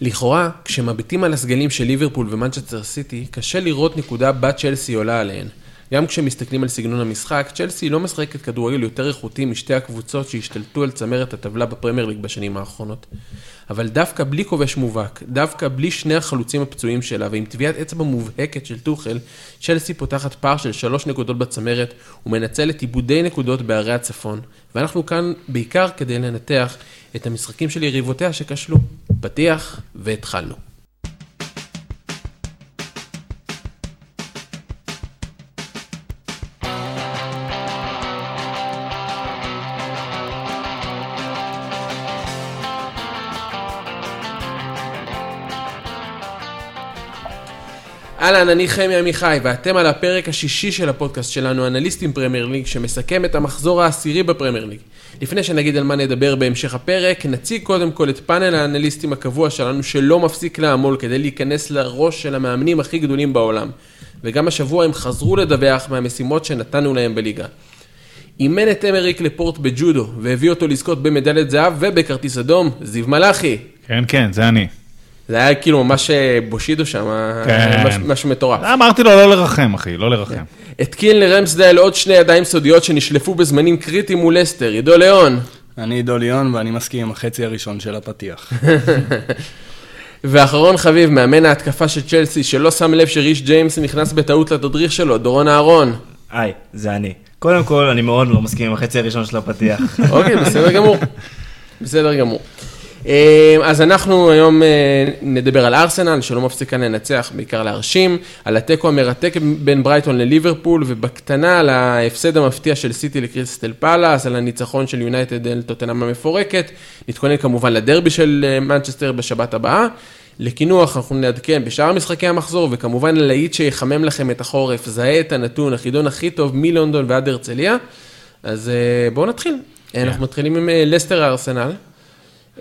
לכאורה, כשמביטים על הסגלים של ליברפול ומנצ'סטר סיטי, קשה לראות נקודה בה צ'לסי עולה עליהן. גם כשמסתכלים על סגנון המשחק, צ'לסי לא משחקת כדורגל יותר איכותי משתי הקבוצות שהשתלטו על צמרת הטבלה בפרמייר ליג בשנים האחרונות. אבל דווקא בלי כובש מובהק, דווקא בלי שני החלוצים הפצועים שלה ועם טביעת אצבע מובהקת של טוחל, צ'לסי פותחת פער של שלוש נקודות בצמרת ומנצלת איבודי נקודות בערי הצפון. ואנחנו כאן בעיקר כדי לנתח את המשחקים של יריבותיה שכשלו. פתיח והתחלנו. אהלן, אני חמי עמיחי, ואתם על הפרק השישי של הפודקאסט שלנו, אנליסטים פרמייר ליג, שמסכם את המחזור העשירי בפרמייר ליג. לפני שנגיד על מה נדבר בהמשך הפרק, נציג קודם כל את פאנל האנליסטים הקבוע שלנו, שלא מפסיק לעמול כדי להיכנס לראש של המאמנים הכי גדולים בעולם. וגם השבוע הם חזרו לדווח מהמשימות שנתנו להם בליגה. אימן את אמריק לפורט בג'ודו, והביא אותו לזכות במדליית זהב ובכרטיס אדום, זיו מלאכי. כן, כן, זה אני. זה היה כאילו ממש אה, בושידו שם, כן. משהו, משהו מטורף. אמרתי לו לא לרחם, אחי, לא לרחם. התקין לרמסדייל עוד שני ידיים סודיות שנשלפו בזמנים קריטיים מול לסטר, עידו ליאון. אני עידו ליאון ואני מסכים עם החצי הראשון של הפתיח. ואחרון חביב, מאמן ההתקפה של צ'לסי, שלא שם לב שריש ג'יימס נכנס בטעות לתדריך שלו, דורון אהרון. היי, זה אני. קודם כל, אני מאוד לא מסכים עם החצי הראשון של הפתיח. אוקיי, בסדר גמור. בסדר גמור. אה, אז אנחנו היום אה, נדבר על ארסנל, שלא מפסיקה לנצח, בעיקר להרשים, על התיקו המרתק בין ברייטון לליברפול, ובקטנה על ההפסד המפתיע של סיטי לקריסטל פאלאס, על הניצחון של יונייטד אל טוטנאם המפורקת. נתכונן כמובן לדרבי של אה, מנצ'סטר בשבת הבאה. לקינוח אנחנו נעדכן בשאר משחקי המחזור, וכמובן להיט שיחמם לכם את החורף, זהה את הנתון, החידון הכי טוב מלונדון ועד הרצליה. אז בואו נתחיל. אנחנו מתחילים עם לסטר ארסנל.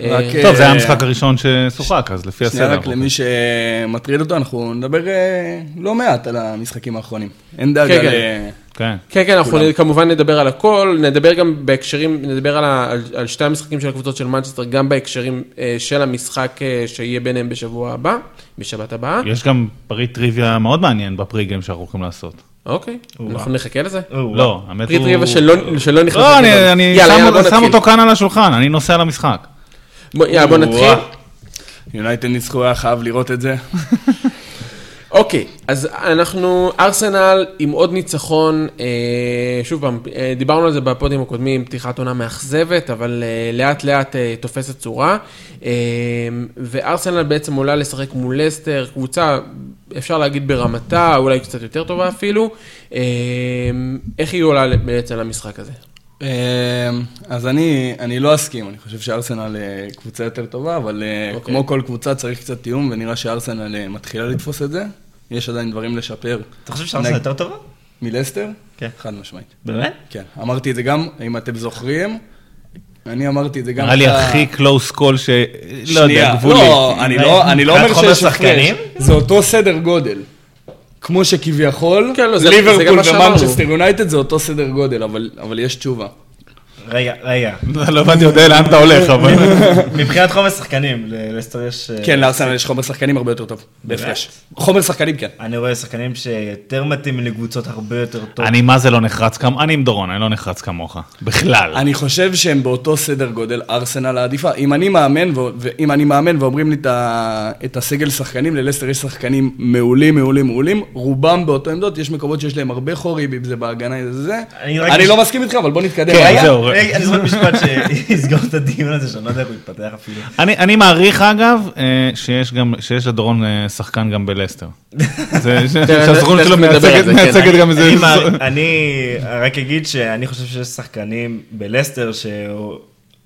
רק, טוב, זה היה אה, המשחק הראשון ששוחק, אז לפי שנייה, הסדר. רק למי שמטריד אותו, אנחנו נדבר אה, לא מעט על המשחקים האחרונים. אין דאגה כן, ל... כן. כן. כן, כן, אנחנו. כמובן נדבר על הכל, נדבר גם בהקשרים, נדבר על, ה, על, על שתי המשחקים של הקבוצות של מנצ'סטר, גם בהקשרים אה, של המשחק אה, שיהיה ביניהם בשבוע הבא, בשבת הבאה. יש גם פריט טריוויה מאוד מעניין ב pre-game שאנחנו הולכים לעשות. אוקיי, אנחנו נחכה לזה. לא, האמת פריט הוא... ריבה שלא, שלא נכנס. לא. אני- שם-. אותו כאן על השולחן, אני נוסע למשחק. בוא, יאללה, בוא נתחיל. יונייטד ניצחו, היה חייב לראות את זה. אוקיי, אז אנחנו, ארסנל עם עוד ניצחון, אה, שוב פעם, אה, דיברנו על זה בפודים הקודמים, פתיחת עונה מאכזבת, אבל אה, לאט לאט אה, תופסת צורה. אה, וארסנל בעצם עולה לשחק מול לסטר, קבוצה, אפשר להגיד ברמתה, אולי קצת יותר טובה אפילו. אה, איך היא עולה בעצם למשחק הזה? אה, אז אני, אני לא אסכים, אני חושב שארסנל אה, קבוצה יותר טובה, אבל אה, אוקיי. כמו כל קבוצה צריך קצת תיאום, ונראה שארסנל אה, מתחילה לתפוס את זה. יש עדיין דברים לשפר. אתה חושב שארסנל יותר טובה? מלסטר? כן. חד משמעית. באמת? כן, אמרתי את זה גם, אם אתם זוכרים, אני אמרתי את זה גם... נראה לי הכי close call ש... לא יודע, גבולי. לא, אני לא, אני לא אומר שיש הפרש? זה אותו סדר גודל. כמו שכביכול, כן, לא, ליברפול. ומנצ'סטר יונייטד זה אותו סדר גודל, אבל אבל יש תשובה. רגע, רגע. לא הבנתי יודע לאן אתה הולך, אבל... מבחינת חומר שחקנים, ללסטר יש... אה, כן, לארסנל יש חומר שחקנים הרבה יותר טוב, בהפרש. חומר שחקנים כן. אני רואה שחקנים שיותר מתאימים לקבוצות הרבה יותר טוב. אני מה זה לא נחרץ כמוך, אני עם דורון, אני לא נחרץ כמוך. בכלל. אני חושב שהם באותו סדר גודל, ארסנל העדיפה. אם אני מאמן, ו- ואם אני מאמן ואומרים לי את הסגל שחקנים, ללסטר יש שחקנים מעולים, מעולים, מעולים, רובם באותו עמדות, יש מקומות שיש להם הרבה חורים, אם זה בהגנה, אם זה זה. אני לא מסכים איתך, אבל בוא נתקדם. כן. זהו. אני זוכר משפט שיסגור את הדיון הזה, שאני לא יודע איך הוא יתפתח אפילו. אני, אני מעריך אגב, אה, שיש גם, שיש לדורון אה, שחקן גם בלסטר. זה- ש- שהסוכנות שלו מייצגת כן. מייצגת גם איזה... אני רק אגיד שאני חושב שיש שחקנים בלסטר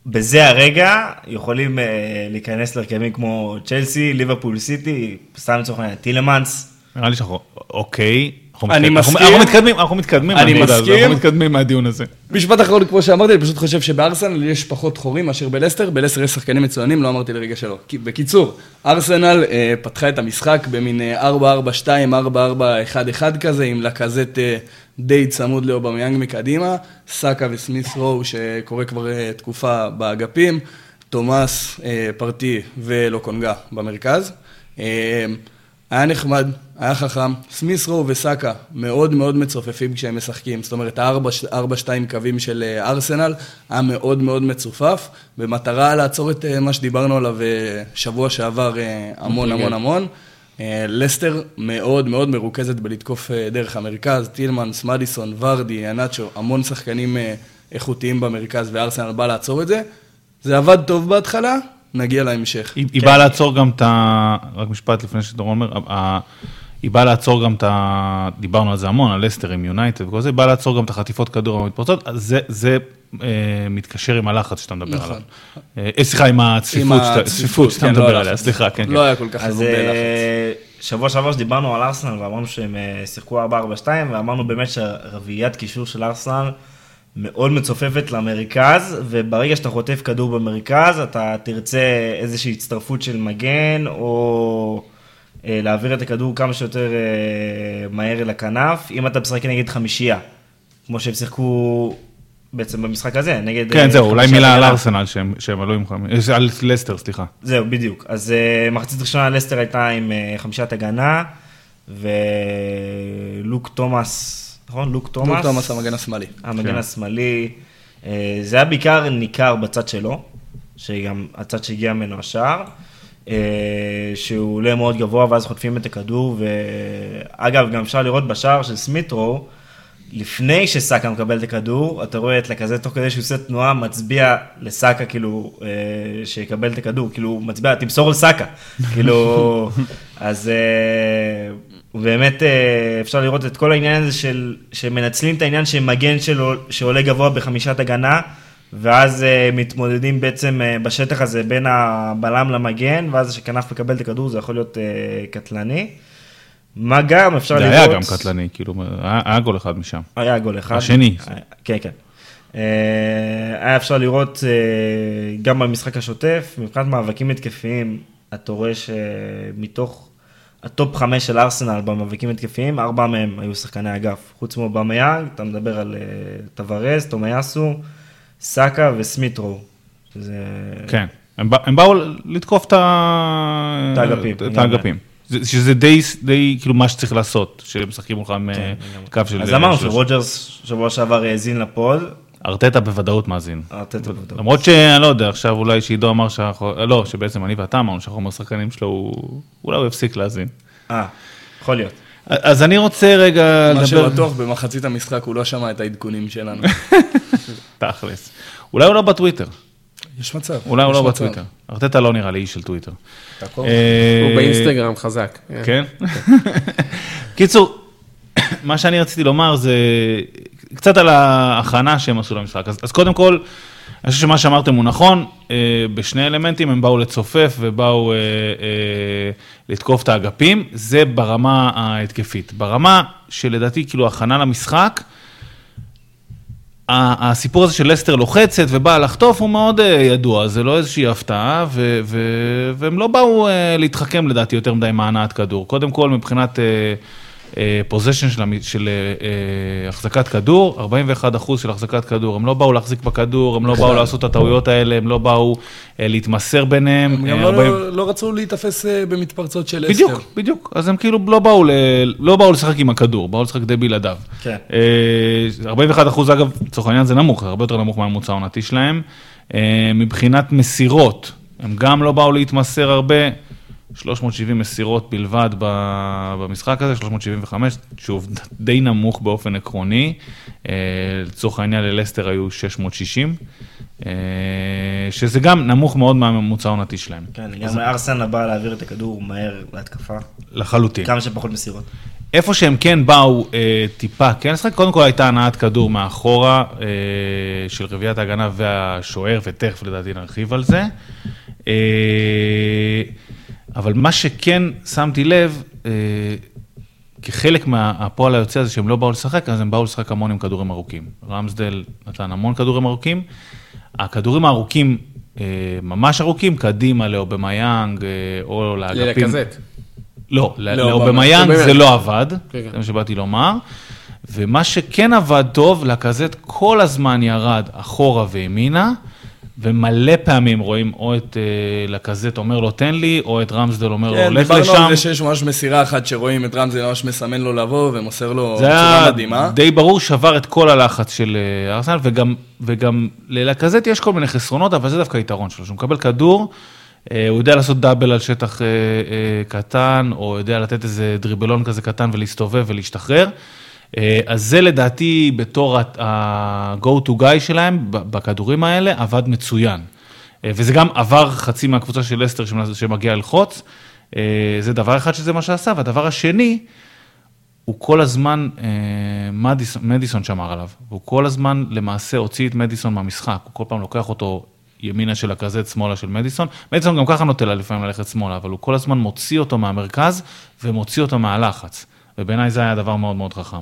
שבזה הרגע יכולים אה, להיכנס להרכבים כמו צ'לסי, ליברפול סיטי, סתם לצורך העניין, טילמנס. נראה לי שאנחנו, אוקיי. אני מסכים. אנחנו מתקדמים, אנחנו מתקדמים. אני מסכים. אנחנו מתקדמים מהדיון הזה. משפט אחרון, כמו שאמרתי, אני פשוט חושב שבארסנל יש פחות חורים מאשר בלסטר, בלסטר יש שחקנים מצוינים, לא אמרתי לרגע שלא. בקיצור, ארסנל אה, פתחה את המשחק במין אה, 4-4-2, 4-4-1-1 כזה, עם לקזט אה, די צמוד לאובמיאנג מקדימה, סאקה וסמיס רו, שקורה כבר אה, תקופה באגפים, תומאס, אה, פרטי ולוקונגה במרכז. אה, היה נחמד, היה חכם. סמיסרו וסאקה מאוד מאוד מצופפים כשהם משחקים. זאת אומרת, הארבע, שתיים קווים של אה, ארסנל היה מאוד מאוד מצופף, במטרה לעצור את אה, מה שדיברנו עליו אה, שבוע שעבר המון המון המון. לסטר מאוד מאוד מרוכזת בלתקוף דרך המרכז, טילמנס, מדיסון, ורדי, אנאצ'ו, המון שחקנים איכותיים במרכז, וארסנל בא לעצור את זה. זה עבד טוב בהתחלה, נגיע להמשך. היא, היא באה לעצור גם את ה... רק משפט לפני שדורון אומר, היא באה לעצור גם את ה... דיברנו על זה המון, על לסטר עם יונייטד וכל זה, היא באה לעצור גם את החטיפות כדור המתפרצות, זה, זה אה, מתקשר עם הלחץ שאתה מדבר נכון. עליו. אה, סליחה, עם הצפיפות, עם הצפיפות שאתה כן, מדבר לא עליה, סליחה, כן, כן. לא היה כל כך הרבה לחץ. אה, שבוע שעבר שדיברנו על ארסנל ואמרנו שהם אה, שיחקו 4-4-2 ואמרנו באמת שהרביעיית קישור של ארסנל מאוד מצופפת למרכז, וברגע שאתה חוטף כדור במרכז, אתה תרצה איזושהי הצטרפות של מגן, או אה, להעביר את הכדור כמה שיותר אה, מהר אל הכנף, אם אתה משחק נגד חמישייה, כמו שהם שיחקו בעצם במשחק הזה, נגד... כן, זהו, אולי מילה על ארסנל שהם, שהם עלו עם חמישייה, על לסטר, סליחה. זהו, בדיוק. אז מחצית ראשונה לסטר הייתה עם חמישיית הגנה, ולוק תומאס... נכון? לוק תומאס. לוק תומאס המגן השמאלי. המגן כן. השמאלי. אה, זה היה בעיקר ניכר בצד שלו, שגם הצד שהגיע ממנו השער, אה, שהוא עולה מאוד גבוה ואז חוטפים את הכדור, ואגב, גם אפשר לראות בשער של סמיטרו, לפני שסאקה מקבל את הכדור, אתה רואה את לכזה תוך כדי שהוא עושה תנועה, מצביע לסאקה, כאילו, אה, שיקבל את הכדור, כאילו, מצביע, תמסור לסאקה, כאילו, אז באמת אה, אפשר לראות את כל העניין הזה של, שמנצלים את העניין שמגן שלו, שעולה גבוה בחמישת הגנה, ואז אה, מתמודדים בעצם אה, בשטח הזה בין הבלם למגן, ואז כשכנף מקבל את הכדור זה יכול להיות אה, קטלני. מה גם אפשר לראות... זה היה גם קטלני, כאילו, היה, היה גול אחד משם. היה גול אחד. השני. כן, כן. אה, היה אפשר לראות אה, גם במשחק השוטף, מבחינת מאבקים התקפיים, אתה רואה שמתוך ה top חמש של ארסנל במאבקים התקפיים, ארבעה מהם היו שחקני אגף. חוץ מאובמיאנג, אתה מדבר על אה, טווארס, תומיאסו, סאקה וסמיטרו. שזה... כן, הם, בא, הם באו לתקוף את האגפים. את האגפים. שזה די, די כאילו מה שצריך לעשות, שמשחקים מולך עם כן, קו של... אז אמרנו שרוג'רס שבוע שעבר האזין לפוד, ארטטה בוודאות מאזין. ארטטה בוודאות. למרות שאני לא יודע, עכשיו אולי שעידו אמר שאנחנו, לא, שבעצם אני ואתה אמרנו שהחומר שחקנים שלו, הוא, אולי הוא יפסיק להאזין. אה, יכול להיות. אז אני רוצה רגע לדבר... מה שבטוח, במחצית המשחק הוא לא שמע את העדכונים שלנו. תכלס. אולי הוא לא בטוויטר. יש מצב. אולי הוא לא בטוויטר. ארטטה לא נראה לי איש של טוויטר. אה, הוא באינסטגרם חזק. כן? קיצור, מה שאני רציתי לומר זה, קצת על ההכנה שהם עשו למשחק. אז, אז קודם כל, אני חושב שמה שאמרתם הוא נכון, אה, בשני אלמנטים הם באו לצופף ובאו אה, אה, לתקוף את האגפים, זה ברמה ההתקפית. ברמה שלדעתי, כאילו, הכנה למשחק, הסיפור הזה של לסטר לוחצת ובאה לחטוף הוא מאוד ידוע, זה לא איזושהי הפתעה, והם לא באו להתחכם לדעתי יותר מדי מהנעת כדור. קודם כל, מבחינת... פוזיישן אה, של, של uh, החזקת כדור, 41 אחוז של החזקת כדור. הם לא באו להחזיק בכדור, הם לא באו לעשות את הטעויות האלה, הם לא באו uh, להתמסר ביניהם. הם גם 40... לא, לא רצו להיתפס uh, במתפרצות של אסטר. בדיוק, בדיוק. אז הם כאילו לא באו, ל... לא באו לשחק עם הכדור, באו לשחק די בלעדיו. כן. Uh, 41 אחוז, אגב, לצורך העניין זה נמוך, זה הרבה יותר נמוך מהממוצע העונתי שלהם. מבחינת מסירות, הם גם לא באו להתמסר הרבה. 370 מסירות בלבד במשחק הזה, 375, שוב, די נמוך באופן עקרוני. אה, לצורך העניין ללסטר היו 660, אה, שזה גם נמוך מאוד מהממוצע העונתי שלהם. כן, גם ארסן הבא להעביר את הכדור מהר להתקפה. לחלוטין. כמה שפחות מסירות. איפה שהם כן באו אה, טיפה, כן לשחק, קודם כל הייתה הנעת כדור מאחורה אה, של רביעיית ההגנה והשוער, ותכף לדעתי נרחיב על זה. אה, אבל מה שכן שמתי לב, אה, כחלק מהפועל היוצא הזה שהם לא באו לשחק, אז הם באו לשחק המון עם כדורים ארוכים. רמסדל נתן המון כדורים ארוכים. הכדורים הארוכים, אה, ממש ארוכים, קדימה לאובמיאנג אה, או לאגפים. ללקזט. לא, לאובמיאנג זה לא עבד, כן, כן. זה מה שבאתי לומר. ומה שכן עבד טוב, לקזט כל הזמן ירד אחורה וימינה. ומלא פעמים רואים או את אה, לקזט אומר לו תן לי, או את רמסדל אומר לו כן, לך דיברנו לשם. על זה שיש ממש מסירה אחת שרואים את רמזי ממש מסמן לו לבוא ומוסר לו זה בצורה היה מדהימה. די ברור, שבר את כל הלחץ של אה, ארסנל, וגם, וגם ללקזט יש כל מיני חסרונות, אבל זה דווקא היתרון שלו, שהוא מקבל כדור, אה, הוא יודע לעשות דאבל על שטח אה, אה, קטן, או יודע לתת איזה דריבלון כזה קטן ולהסתובב ולהשתחרר. אה, אז זה לדעתי בתור ה-go to guy שלהם בכדורים האלה, עבד מצוין. אה, וזה גם עבר חצי מהקבוצה של לסטר שמגיע ללחוץ. אה, זה דבר אחד שזה מה שעשה, והדבר השני, הוא כל הזמן, מדיסון, מדיסון שמר עליו, והוא כל הזמן למעשה הוציא את מדיסון מהמשחק, הוא כל פעם לוקח אותו ימינה של הכזאת, שמאלה של מדיסון. מדיסון גם ככה נוטה לה לפעמים ללכת שמאלה, אבל הוא כל הזמן מוציא אותו מהמרכז ומוציא אותו מהלחץ. ובעיניי זה היה דבר מאוד מאוד חכם.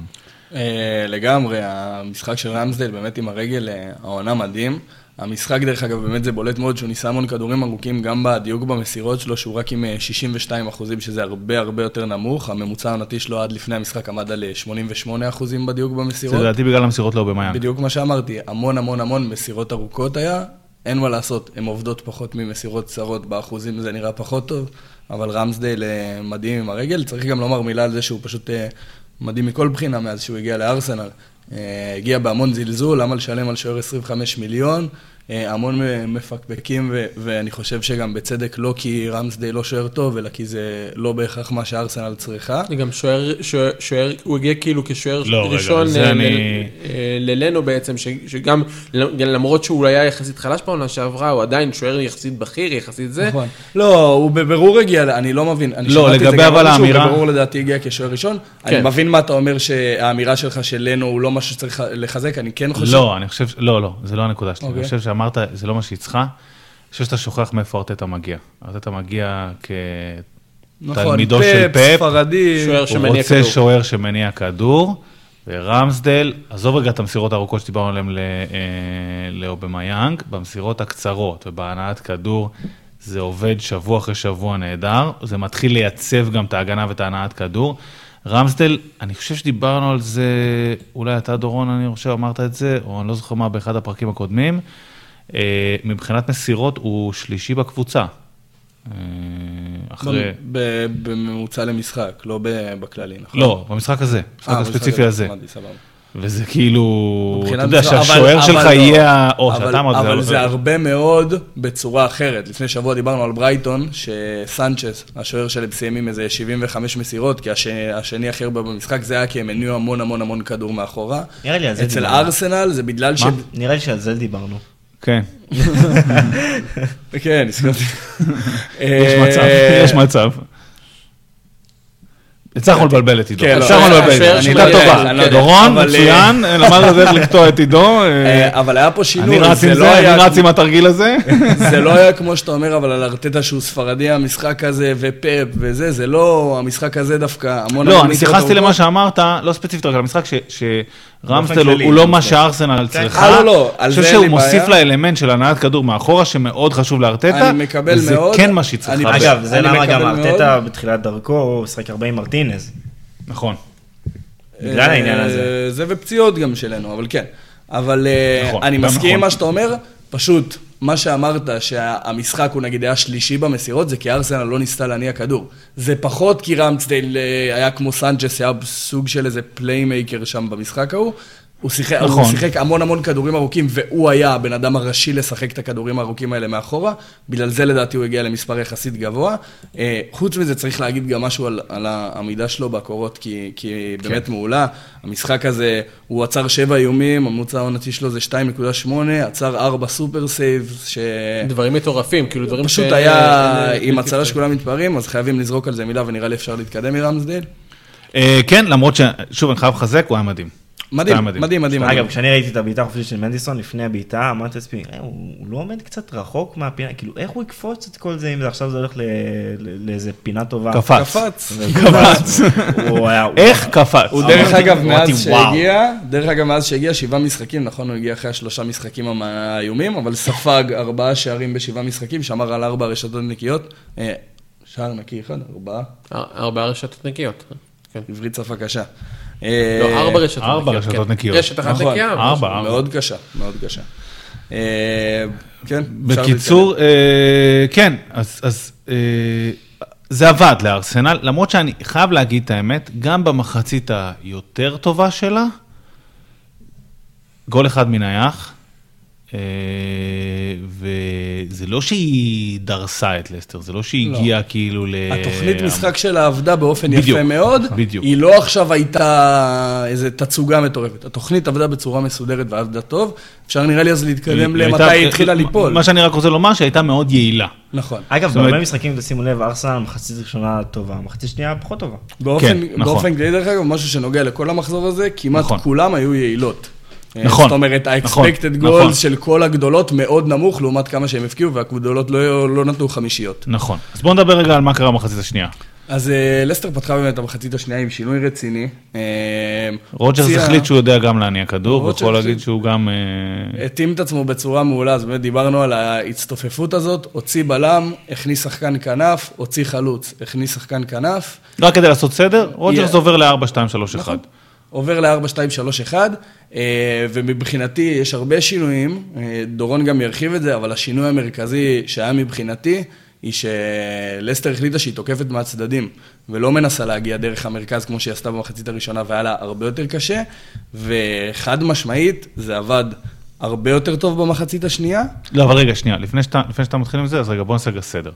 אה, לגמרי, המשחק של רמסדל באמת עם הרגל, אה, העונה מדהים. המשחק, דרך אגב, באמת זה בולט מאוד שהוא ניסה המון כדורים ארוכים, גם בדיוק במסירות שלו, שהוא רק עם אה, 62 אחוזים, שזה הרבה הרבה יותר נמוך. הממוצע העונתי שלו עד לפני המשחק עמד על אה, 88 אחוזים בדיוק זה במסירות. לדעתי בגלל המסירות לא במיאנג. בדיוק מה שאמרתי, המון המון המון מסירות ארוכות היה, אין מה לעשות, הן עובדות פחות ממסירות קצרות, באחוזים זה נראה פחות טוב, אבל רמסדייל אה, מדהים עם הרגל, צריך גם לומר מילה על זה שהוא פשוט אה, מדהים מכל בחינה מאז שהוא הגיע לארסנל. אה, הגיע בהמון זלזול, למה לשלם על שוער 25 מיליון, המון מ- מפקפקים, ו- ואני חושב שגם בצדק לא כי רמסדייל לא שוער טוב, אלא כי זה לא בהכרח מה שארסנל צריכה. זה גם שוער, שוער, הוא הגיע כאילו כשוער לא, ראשון אה, אני- אה, ללנו בעצם, ש- שגם למרות שהוא היה יחסית חלש בעונה שעברה, הוא עדיין שוער יחסית בכיר, יחסית זה. נכון. לא, הוא בבירור הגיע, אני לא מבין. אני לא, לגבי אבל שהוא האמירה- בבירור לדעתי הגיע כשוער ראשון. אני כן. מבין מה אתה אומר שהאמירה שלך של לנו הוא לא משהו שצריך לחזק, אני כן חושב... לא, אני חושב, לא, לא, זה לא הנקודה שלי. אני אוקיי. חושב שאמרת, זה לא מה שהיא צריכה. אני חושב שאתה שוכח מאיפה ארטטה מגיע. ארטטה מגיע נכון, כתלמידו של פפ. ספרדי. שוער הוא שמניע רוצה כדור. שוער שמניע כדור, ורמסדל, עזוב רגע את המסירות הארוכות שדיברנו עליהן אה, לאובמיאנג, במסירות הקצרות ובהנעת כדור, זה עובד שבוע אחרי שבוע נהדר, זה מתחיל לייצב גם את ההגנה ואת ההנעת כדור. רמסדל, אני חושב שדיברנו על זה, אולי אתה דורון, אני חושב, אמרת את זה, או אני לא זוכר מה, באחד הפרקים הקודמים. אה, מבחינת מסירות, הוא שלישי בקבוצה. אה, אחרי... ב- בממוצע למשחק, לא ב- בכללי, נכון? לא, במשחק הזה, במשחק אה, הספציפי הזה. וזה כאילו, אתה יודע שהשוער שלך לא. יהיה, או אבל- שאתה אמרת, אבל לא- זה הרבה מאוד בצורה אחרת. לפני שבוע דיברנו על ברייטון, שסנצ'ס, השוער שלהם סיים עם איזה 75 מסירות, כי הש- השני הכי הרבה במשחק, זה היה כי הם הניעו המון המון המון כדור מאחורה. נראה לי על זה אצל דיברנו. ארסנל זה בגלל ש... נראה לי שעל זה דיברנו. כן, כן, נזכרתי. יש אה, מצב, יש מצב. הצלחנו לבלבל את עידו, כן, לא, הצלחנו אה, לבלבל, שיטה טובה. אני לא דורון, אבל, מצוין, למד איך לקטוע את עידו. אה, אה, אבל היה פה שינוי, אני רץ עם לא זה, אני רץ עם התרגיל הזה. זה לא היה כמו שאתה אומר, אבל על ארטטה שהוא ספרדי, המשחק הזה, ופאפ וזה, זה לא, המשחק הזה דווקא, המון... לא, אני התייחסתי. למה שאמרת, לא ספציפית רק על המשחק, ש- שרמסטל הוא- לא מה כן. שארסנל צריכה. אה, לא, לא, על אני זה חושב אין שהוא לי מוסיף בעיה. לה אלמנט של הנעת כדור מאחורה, שמאוד חשוב לארטטה. אני מקבל וזה מאוד. כן מה שהיא אני צריכה. אגב, זה אני למה גם. ארטטה בתחילת דרכו, הוא שיחק הרבה עם מרטינז. נכון. בגלל העניין הזה. אה, זה ופציעות גם שלנו, אבל כן. אבל אה, נכון, אני מסכים עם נכון. מה שאתה אומר, פשוט, מה שאמרת, שהמשחק הוא נגיד היה שלישי במסירות, זה כי ארסנל לא ניסתה להניע כדור. זה פחות כי רמסדייל אה, היה כמו סנצ'ס, היה סוג של איזה playmaker שם במשחק ההוא. הוא שיחק, נכון. הוא שיחק המון המון כדורים ארוכים, והוא היה הבן אדם הראשי לשחק את הכדורים הארוכים האלה מאחורה. בגלל זה לדעתי הוא הגיע למספר יחסית גבוה. אה, חוץ מזה צריך להגיד גם משהו על, על העמידה שלו בקורות, כי, כי כן. באמת מעולה. המשחק הזה, הוא עצר שבע איומים, הממוצע העונתי שלו זה 2.8, עצר ארבע super save, ש... דברים מטורפים, כאילו דברים פשוט ש- היה אה, עם הצלה. שכולם מתפארים, אז חייבים לזרוק על זה מילה, ונראה לי אפשר להתקדם מרמסדייל. אה, כן, למרות ש... שוב, אני חייב לחזק, הוא היה מדהים. מדהים, מדהים, מדהים, מדהים. אגב, כשאני ראיתי את הבעיטה החופשית של מנדיסון לפני הבעיטה, אמרתי לעצמי, "אה, הוא הוא לא עומד קצת רחוק מהפינה, כאילו, איך הוא יקפוץ את כל זה אם זה עכשיו זה הולך לאיזה פינה טובה? קפץ. קפץ. קפץ. הוא היה... איך קפץ? הוא דרך אגב, מאז. שהגיע, דרך אגב, מאז שהגיע שבעה משחקים, נכון, הוא הגיע אחרי השלושה משחקים האיומים, אבל ספג ארבעה שערים בשבעה משחקים, שמר על ארבע רשתות נקיות. אה, שער נקי אחד, ארבעה, אר- ארבע רשתות נקיות. כן. עברית שפה קשה. לא, ארבע רשתות נקיות. ארבע רשתות כן. נקיות. רשת אחת נכון. נקייה. ארבע, ארבע. מאוד קשה, מאוד קשה. אה, כן, בקיצור, אה, כן, אז, אז אה, זה עבד לארסנל, למרות שאני חייב להגיד את האמת, גם במחצית היותר טובה שלה, גול אחד מנייח, אה, וזה לא שהיא דרסה את לסטר, זה לא שהיא לא. הגיעה כאילו ל... התוכנית משחק שלה עבדה באופן בדיוק, יפה מאוד. בדיוק. היא לא עכשיו הייתה איזו תצוגה מטורפת. התוכנית עבדה בצורה מסודרת ועבדה טוב. אפשר נראה לי אז להתקדם היא למתי היא התחילה ליפול. מה שאני רק רוצה לומר, שהייתה מאוד יעילה. נכון. אגב, זאת אומרת- בהרבה משחקים, תשימו לב, ארסנל מחצית ראשונה טובה, מחצית שנייה פחות טובה. באופן, כן, נכון. באופן כללי, דרך אגב, משהו שנוגע לכל המחזור הזה, כמעט נכון. כולם היו יעילות. אה, נכון, זאת אומרת, נכון, ה-expected נכון. goals של כל הגדולות מאוד נמוך לעומת כמה שהם הפקיעו, והגדולות לא, לא נתנו חמישיות. נכון. אז בואו נדבר רגע על מה קרה במחצית השנייה. אז אה, לסטר פתחה באמת את המחצית השנייה עם שינוי רציני. אה, רוג'רס החליט שהוא יודע גם להניע כדור, רוג'רס ויכול להגיד. שהוא גם... התאים את עצמו בצורה מעולה, אז באמת דיברנו על ההצטופפות הזאת, הוציא בלם, הכניס שחקן כנף, הוציא חלוץ, הכניס שחקן כנף, רק כדי לעשות סדר, רוג'רס. עובר ל-4, 2, 3, 1. נכון. עובר ל-4, 2, 3, 1, ומבחינתי יש הרבה שינויים, אה, דורון גם ירחיב את זה, אבל השינוי המרכזי שהיה מבחינתי, היא שלסטר החליטה שהיא תוקפת מהצדדים, ולא מנסה להגיע דרך המרכז כמו שהיא עשתה במחצית הראשונה, והיה לה הרבה יותר קשה, וחד משמעית, זה עבד הרבה יותר טוב במחצית השנייה. לא, אבל רגע, שנייה, לפני שאתה, לפני שאתה מתחיל עם זה, אז רגע, בוא נעשה סדר.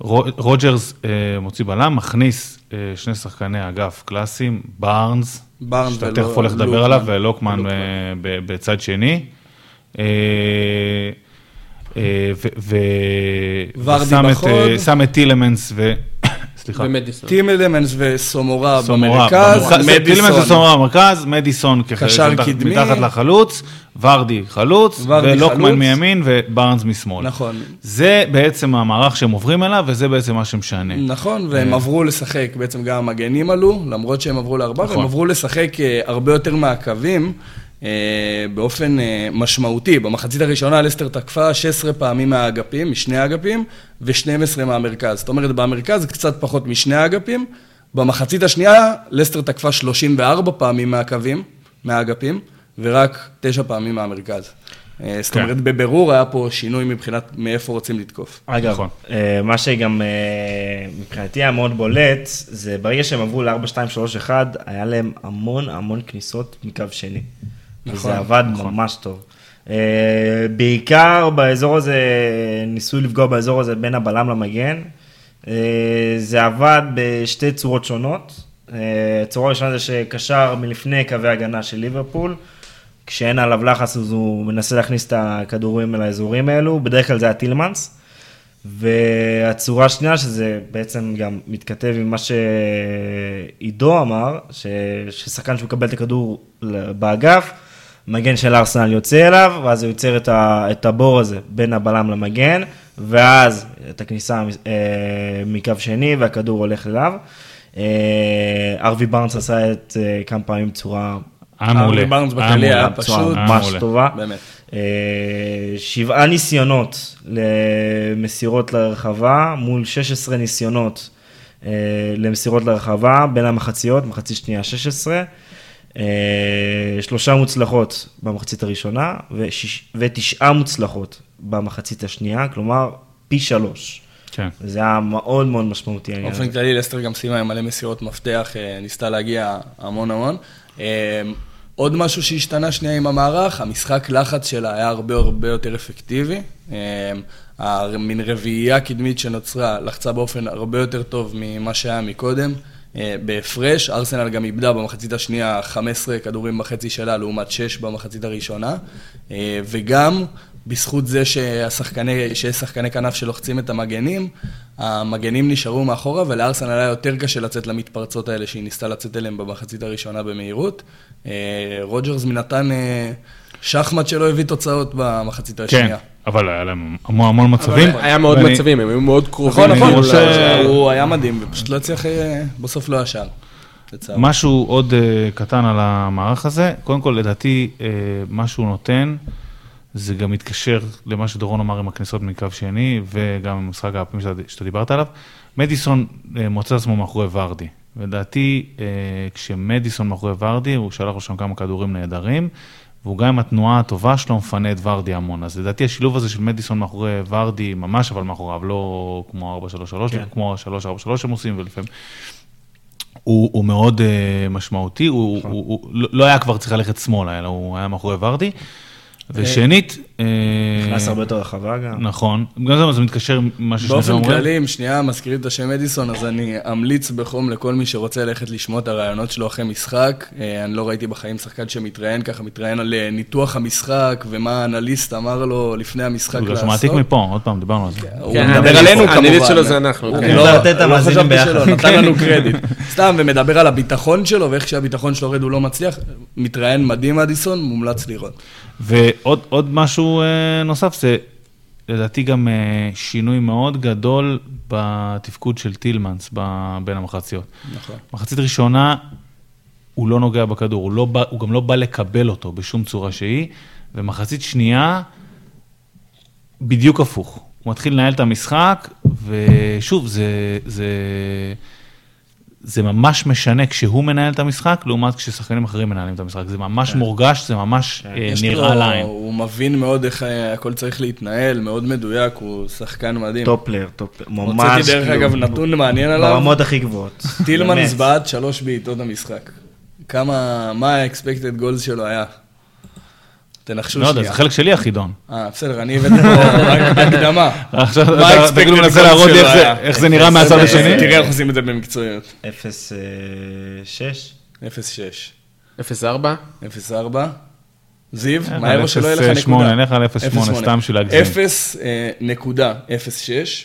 רו- רוג'רס אה, מוציא בלם, מכניס אה, שני שחקני אגף קלאסיים, בארנס, בארנס שאתה תכף הולך לדבר. עליו, ולוקמן. אה, בצד שני. ושם את, טילמנס ו... סליחה. ומדיסון. טים אלמנס וסומורה סומורה במרכז, מדיסון. וסומורה במרכז, מדיסון כח- קשר מתחת- קדמי. מתחת לחלוץ, ורדי חלוץ, ולוקמן. מימין ובארנס משמאל. נכון. זה בעצם המערך שהם עוברים אליו, וזה בעצם מה שמשנה. נכון, והם עברו לשחק, בעצם גם המגנים עלו, למרות שהם עברו לארבעה, נכון. והם עברו לשחק אה, הרבה יותר מהקווים, אה, באופן אה, משמעותי. במחצית הראשונה לסטר תקפה 16 פעמים מהאגפים, משני האגפים, ו-12 מהמרכז. זאת אומרת, במרכז קצת פחות משני האגפים. במחצית השנייה, לסטר תקפה 34 פעמים מהקווים, מהאגפים, ורק 9 פעמים מהמרכז. אה, זאת כן. אומרת, בבירור היה פה שינוי מבחינת מאיפה רוצים לתקוף. אגב, נכון. אה, מה שגם אה, מבחינתי היה מאוד בולט, זה ברגע שהם עברו ל-4, 2, 3, 1, היה להם המון המון כניסות מקו שני. נכון, וזה עבד ממש טוב. אה, בעיקר באזור הזה, ניסו לפגוע באזור הזה בין הבלם למגן. אה, זה עבד בשתי צורות שונות. אה, הצורה הראשונה זה שקשר מלפני קווי הגנה של ליברפול. כשאין עליו לחץ אז הוא מנסה להכניס את הכדורים אל האזורים האלו, בדרך כלל זה היה טילמנס. והצורה השנייה, שזה בעצם גם מתכתב עם מה שעידו אמר, ש... ששחקן שמקבל את הכדור באגף, מגן של ארסנל יוצא אליו, ואז הוא יוצר את, ה... את הבור הזה בין הבלם למגן, ואז את הכניסה אה, מקו שני, והכדור הולך אליו. אה, ארווי בארנס עשה את אה, כמה פעמים היה מעולה. ארווי בארנס היה בכללי היה. פשוט ממש. טובה. באמת. אה, שבעה ניסיונות למסירות לרחבה, מול 16 ניסיונות אה, למסירות לרחבה, בין המחציות, מחצית שנייה 16. אה, שלושה מוצלחות במחצית הראשונה, ותשעה מוצלחות במחצית השנייה, כלומר, פי שלוש. כן. זה היה מאוד מאוד משמעותי. באופן כללי, לסטר גם סיימה עם מלא מסירות מפתח, אה, ניסתה להגיע המון המון. אה, עוד משהו שהשתנה שנייה עם המערך, המשחק לחץ שלה היה הרבה הרבה יותר אפקטיבי. המין רביעייה קדמית שנוצרה לחצה באופן הרבה יותר טוב ממה שהיה מקודם. אה, בהפרש, ארסנל גם איבדה במחצית השנייה 15 כדורים בחצי שלה לעומת 6 במחצית הראשונה. אה, וגם בזכות זה שהשחקני, שיש שחקני כנף שלוחצים את המגנים, המגנים נשארו מאחורה, ולארסנל היה יותר קשה לצאת למתפרצות האלה שהיא ניסתה לצאת אליהם במחצית הראשונה במהירות. אה, רוג'רס נתן אה, שחמט שלא הביא תוצאות במחצית כן, השנייה. אבל היה להם המון המון מצבים. היה מאוד מצבים, הם היו מאוד קרובים. נכון, נכון, הוא- היה מדהים, ופשוט לא הצליח, אה, בסוף לא ישר. משהו עוד אה, קטן על המערך הזה, קודם כל לדעתי אה, מה שהוא נותן, זה גם מתקשר למה שדורון אמר עם הכניסות מקו שני, וגם עם משחק האפים שאתה, דיברת עליו. מדיסון אה, מוצא עצמו מאחורי ורדי. לדעתי, אה, כשמדיסון מאחורי ורדי, הוא שלח לו שם כמה כדורים נהדרים, והוא גם עם התנועה הטובה שלו מפנה את ורדי המון. אז לדעתי השילוב הזה של מדיסון מאחורי ורדי, ממש אבל מאחוריו, לא כמו 4-3-3, כן. כמו 3-4-3 שהם עושים, ולפעמים... הוא, הוא מאוד uh, משמעותי, הוא, נכון. הוא, הוא לא- לא היה כבר צריך ללכת שמאלה, אלא הוא היה מאחורי ורדי. ושנית, אה, נכנס הרבה יותר רחבה גם. נכון, גם זה- זה מתקשר עם מה ששניכם באופן אומרים. כללי, אם שנייה מזכירים את השם מדיסון, אז אני אמליץ בחום לכל מי שרוצה ללכת לשמוע את הרעיונות שלו אחרי משחק. אה, אני לא ראיתי בחיים שחקן שמתראיין ככה, מתראיין על אה, ניתוח המשחק ומה האנליסט אמר לו לפני המשחק בגלל לעשות. שהוא מעתיק מפה, עוד פעם, דיברנו על זה. הוא כן, מדבר עלינו כמובן. האנליסט שלו זה אנחנו, הוא כן. לא- צריך לתת את לא המאזינים חשבתי ביחד. שלא, נתן לנו קרדיט. סתם, ומדבר על הביטחון שלו, ואיך שהביטחון שלו יורד הוא לא מצליח. מתראיין מדהים אדיסון, מומלץ לראות. ועוד עוד משהו אה, נוסף, זה לדעתי גם אה, שינוי מאוד גדול בתפקוד של טילמנס בין המחציות. נכון. מחצית ראשונה, הוא לא נוגע בכדור, הוא, לא בא, הוא גם לא בא לקבל אותו בשום צורה שהיא, ומחצית שנייה, בדיוק הפוך. הוא מתחיל לנהל את המשחק, ושוב, זה, זה, זה ממש משנה כשהוא מנהל את המשחק, לעומת כששחקנים אחרים מנהלים את המשחק. זה ממש מורגש, זה ממש אה, יש נראה לו- לעין. הוא מבין מאוד איך אה, הכל צריך להתנהל, מאוד מדויק, הוא שחקן מדהים. טופלר, טופלר, ממש. הוצאתי דרך כאילו, אגב נתון מעניין עליו, ברמות הכי גבוהות. טילמנס באמת. בעט שלוש בעיטות במשחק. כמה, מה ה-expected goals שלו היה? תנחשו לא יודע, שנייה. זה חלק שלי החידון. אה, בסדר, אני הבאתי פה רק הקדמה. עכשיו מה אתה כאילו מנסה להראות לי איך זה- נראה מהצד השני. תראה איך עושים את זה במקצועיות. 0-6. 0-6. 0-4. 0-4. זיו, אה, מהר שלא יהיה לך 0.8, נקודה. נלך על 0.8, סתם בשביל להגזים. 0.06,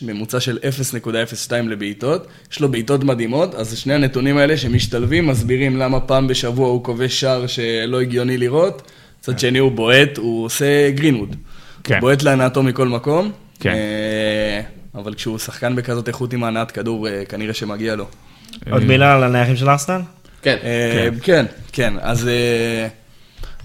ממוצע של 0.02 לבעיטות. יש לו בעיטות מדהימות, אז שני הנתונים האלה שמשתלבים מסבירים למה פעם בשבוע הוא כובש שער שלא הגיוני לראות. מצד שני הוא בועט, הוא עושה גרינווד. כן. בועט להנאתו מכל מקום. כן. אה, אבל כשהוא שחקן בכזאת איכות עם הנעת כדור, אה, כנראה שמגיע לו. עוד מילה על הנייחים של ארסנל? כן. אה, כן, כן, אז, אה,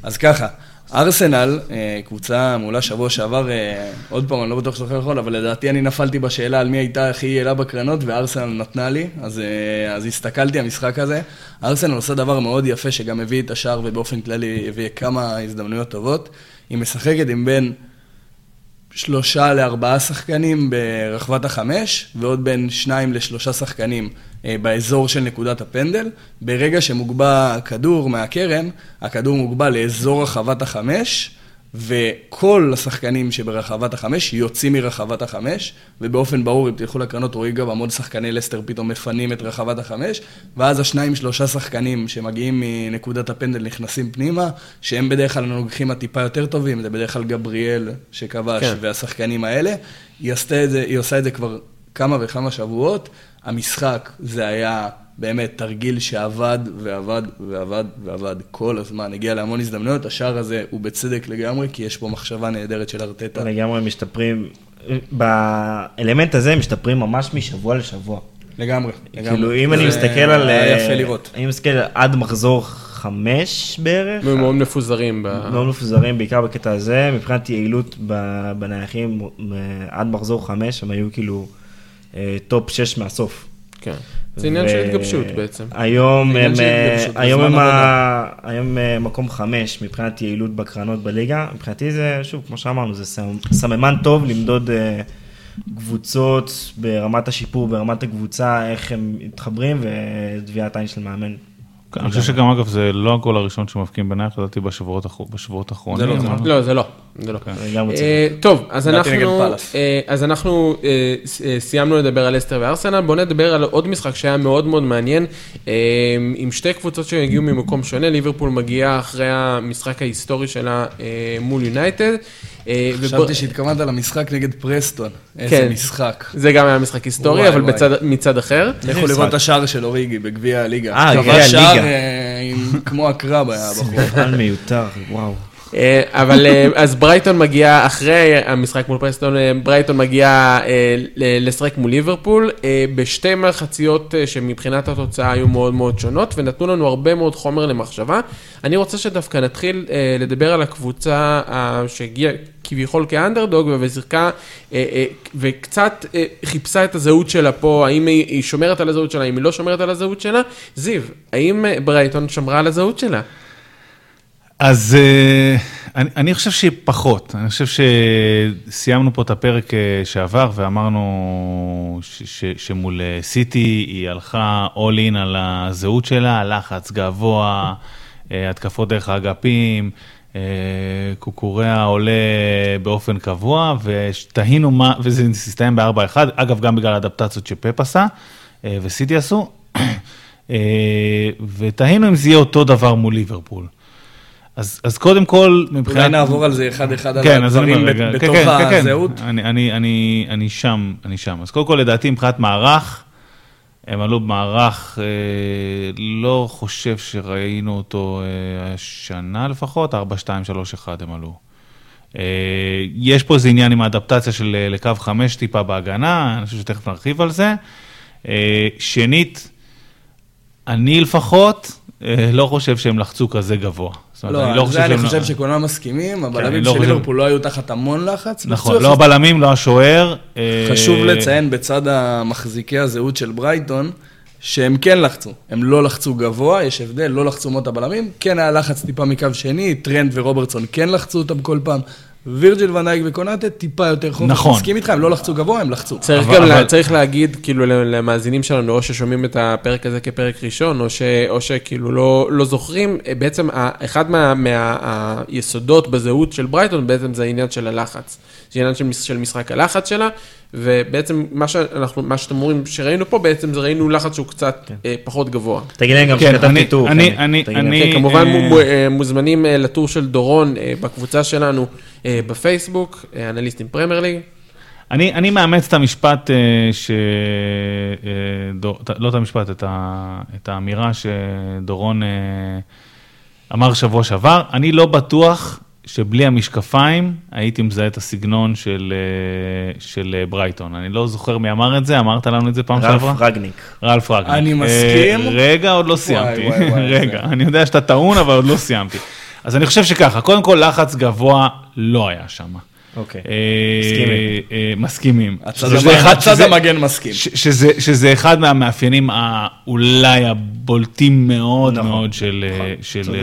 אז ככה, ארסנל, אה, קבוצה מעולה שבוע שעבר, אה, עוד פעם, אני לא בטוח שאתה יכול, אבל לדעתי אני נפלתי בשאלה על מי הייתה הכי יעילה בקרנות, וארסנל נתנה לי, אז, אה, אז הסתכלתי המשחק הזה. ארסנל עושה דבר מאוד יפה, שגם הביא את השער, ובאופן כללי הביא כמה הזדמנויות טובות. היא משחקת עם בין שלושה לארבעה שחקנים ברחבת החמש, ועוד בין שניים לשלושה שחקנים אה, באזור של נקודת הפנדל. ברגע שמוגבע כדור מהקרן, הכדור מוגבע לאזור רחבת החמש, וכל השחקנים שברחבת החמש יוצאים מרחבת החמש, ובאופן ברור, אם תלכו לקרנות, רואים גם המון שחקני לסטר פתאום מפנים את רחבת החמש, ואז השניים, שלושה שחקנים שמגיעים מנקודת הפנדל נכנסים פנימה, שהם בדרך כלל הנוגחים הטיפה יותר טובים, זה בדרך כלל גבריאל שכבש, כן. והשחקנים האלה. היא, את זה, היא עושה את זה כבר כמה וכמה שבועות. המשחק זה היה באמת תרגיל שעבד ועבד ועבד ועבד כל הזמן. הגיע להמון הזדמנויות, השער הזה הוא בצדק לגמרי, כי יש פה מחשבה נהדרת של ארטטה. לגמרי משתפרים, באלמנט הזה משתפרים ממש משבוע לשבוע. לגמרי, לגמרי. כאילו, אם אני מסתכל על... היה אה, יפה לראות. אני מסתכל עד מחזור חמש בערך. הם מאוד מפוזרים. מאוד מפוזרים, בעיקר בקטע הזה. מבחינת יעילות בנייחים, אה, עד מחזור חמש, הם היו כאילו אה, top שש מהסוף. כן. זה עניין של התגבשות בעצם. היום זה הם, אה, התגבשות, היום הם. ה- היום אה, מקום חמש מבחינת יעילות בקרנות בליגה. מבחינתי זה, שוב, כמו שאמרנו, זה סמ- סממן טוב למדוד אה, קבוצות ברמת השיפור, ברמת הקבוצה, איך הם מתחברים, וטביעת עין של מאמן. אני חושב שגם אגב זה לא הגול הראשון שמבקיעים בנייח, לדעתי בשבועות בשבועות האחרונים. זה לא, זה אבל- לא, זה לא. רוצה. אה, טוב, אז אנחנו. אה, אז אנחנו אה, סיימנו לדבר על אסטר וארסנל, בואו נדבר על עוד משחק שהיה מאוד מאוד מעניין, עם שתי קבוצות שהגיעו ממקום שונה, ליברפול מגיעה אחרי המשחק ההיסטורי שלה מול יונייטד. חשבתי שהתכוונת למשחק נגד פרסטון. איזה כן. משחק. זה גם היה משחק היסטורי, אבל מצד אחר. לכו לראות את השער של אוריגי בגביע הליגה. אה, גביע הליגה. כמו הקרב היה הבחור. מיותר, וואו. אה, אבל אה, אז ברייטון מגיעה, אחרי המשחק מול פרסטון, אה, ברייטון מגיעה לשחק מול ליברפול, בשתי מחציות שמבחינת התוצאה היו מאוד מאוד שונות, ונתנו לנו הרבה מאוד חומר למחשבה. אני רוצה שדווקא נתחיל לדבר על הקבוצה שהגיעה כביכול כאנדרדוג, ושיחקה, וקצת חיפשה את הזהות שלה פה, האם היא שומרת על הזהות שלה, האם היא לא שומרת על הזהות שלה. זיו, האם ברייטון שמרה על הזהות שלה? אז אה, אני, אני חושב שפחות. אני חושב שסיימנו פה את הפרק אה, שעבר ואמרנו ש, ש, שמול אה, סיטי היא הלכה all in על הזהות שלה, לחץ גבוה, התקפות דרך האגפים. קוקוריה עולה באופן קבוע, ותהינו מה, וזה הסתיים ב-4-1, אגב, גם בגלל האדפטציות שפפ עשה, וסיטי עשו, ותהינו אם זה יהיה אותו דבר מול ליברפול. אז, אז קודם כל, מבחינת... אולי נעבור על זה אחד-אחד, כן, על הדברים רגע, בתוך כן, כן, הזהות. כן, אני, אני, אני, אני שם, אני שם. אז קודם כל, לדעתי, מבחינת מערך, הם עלו במערך, אה, לא חושב שראינו אותו אה, השנה לפחות, 4, 2, 3, 1 הם עלו. אה, יש פה איזה עניין עם האדפטציה של אה, לקו 5 טיפה בהגנה, אני חושב שתכף נרחיב על זה. אה, שנית, אני לפחות לא חושב שהם לחצו כזה גבוה. לא, לא זה אני חושב שכולם מסכימים, הבלמים כן, של ליברפול לא היו תחת המון לחץ. נכון, לא הבלמים, לא השוער. חשוב אה, לציין בצד המחזיקי הזהות של ברייטון, שהם כן לחצו, הם לא לחצו גבוה, יש הבדל, לא לחצו את הבלמים, כן היה לחץ טיפה מקו שני, טרנד ורוברטסון כן לחצו אותם כל פעם. וירג'יל ואן דייק וקונאטה טיפה יותר חופש. נכון. מסכים איתך, הם לא לחצו גבוה, הם לחצו. צריך אבל, גם, אבל... צריך להגיד, כאילו, למאזינים שלנו, או ששומעים את הפרק הזה כפרק ראשון, או, ש, או שכאילו לא, לא זוכרים, בעצם אחד מה, מהיסודות בזהות של ברייטון, בעצם זה העניין של הלחץ. זה עניין של, של משחק הלחץ שלה, ובעצם מה, שאנחנו, מה שאתם אומרים שראינו פה, בעצם זה ראינו לחץ שהוא קצת כן. אה, פחות גבוה. תגיד להם גם כן, שכתבתי טור. אני, אני, אני, אני, כן, כמובן אה... אה מוזמנים אה, לטור של דורון אה, בקבוצה שלנו אה, בפייסבוק, אה, אנליסטים פרמייר ליג. אני, אני מאמץ את המשפט, אה, ש... אה, דור, לא את המשפט, את, ה, את האמירה שדורון אה, אמר שבוע שעבר. אני לא בטוח שבלי המשקפיים הייתי מזהה את הסגנון של, אה, של אה, ברייטון. אני לא זוכר מי אמר את זה, אמרת לנו את זה פעם שעברה? רלף רגניק. רלף רגניק. אני מסכים. אה, רגע, עוד לא סיימתי. וואי, וואי, וואי, רגע, אני יודע שאתה טעון, אבל עוד לא סיימתי. אז אני חושב שככה, קודם כל לחץ גבוה לא היה שם. אוקיי, מסכימים. מסכימים. הצד המגן מסכים. שזה אחד מהמאפיינים האולי הבולטים מאוד נכון, מאוד של נכון,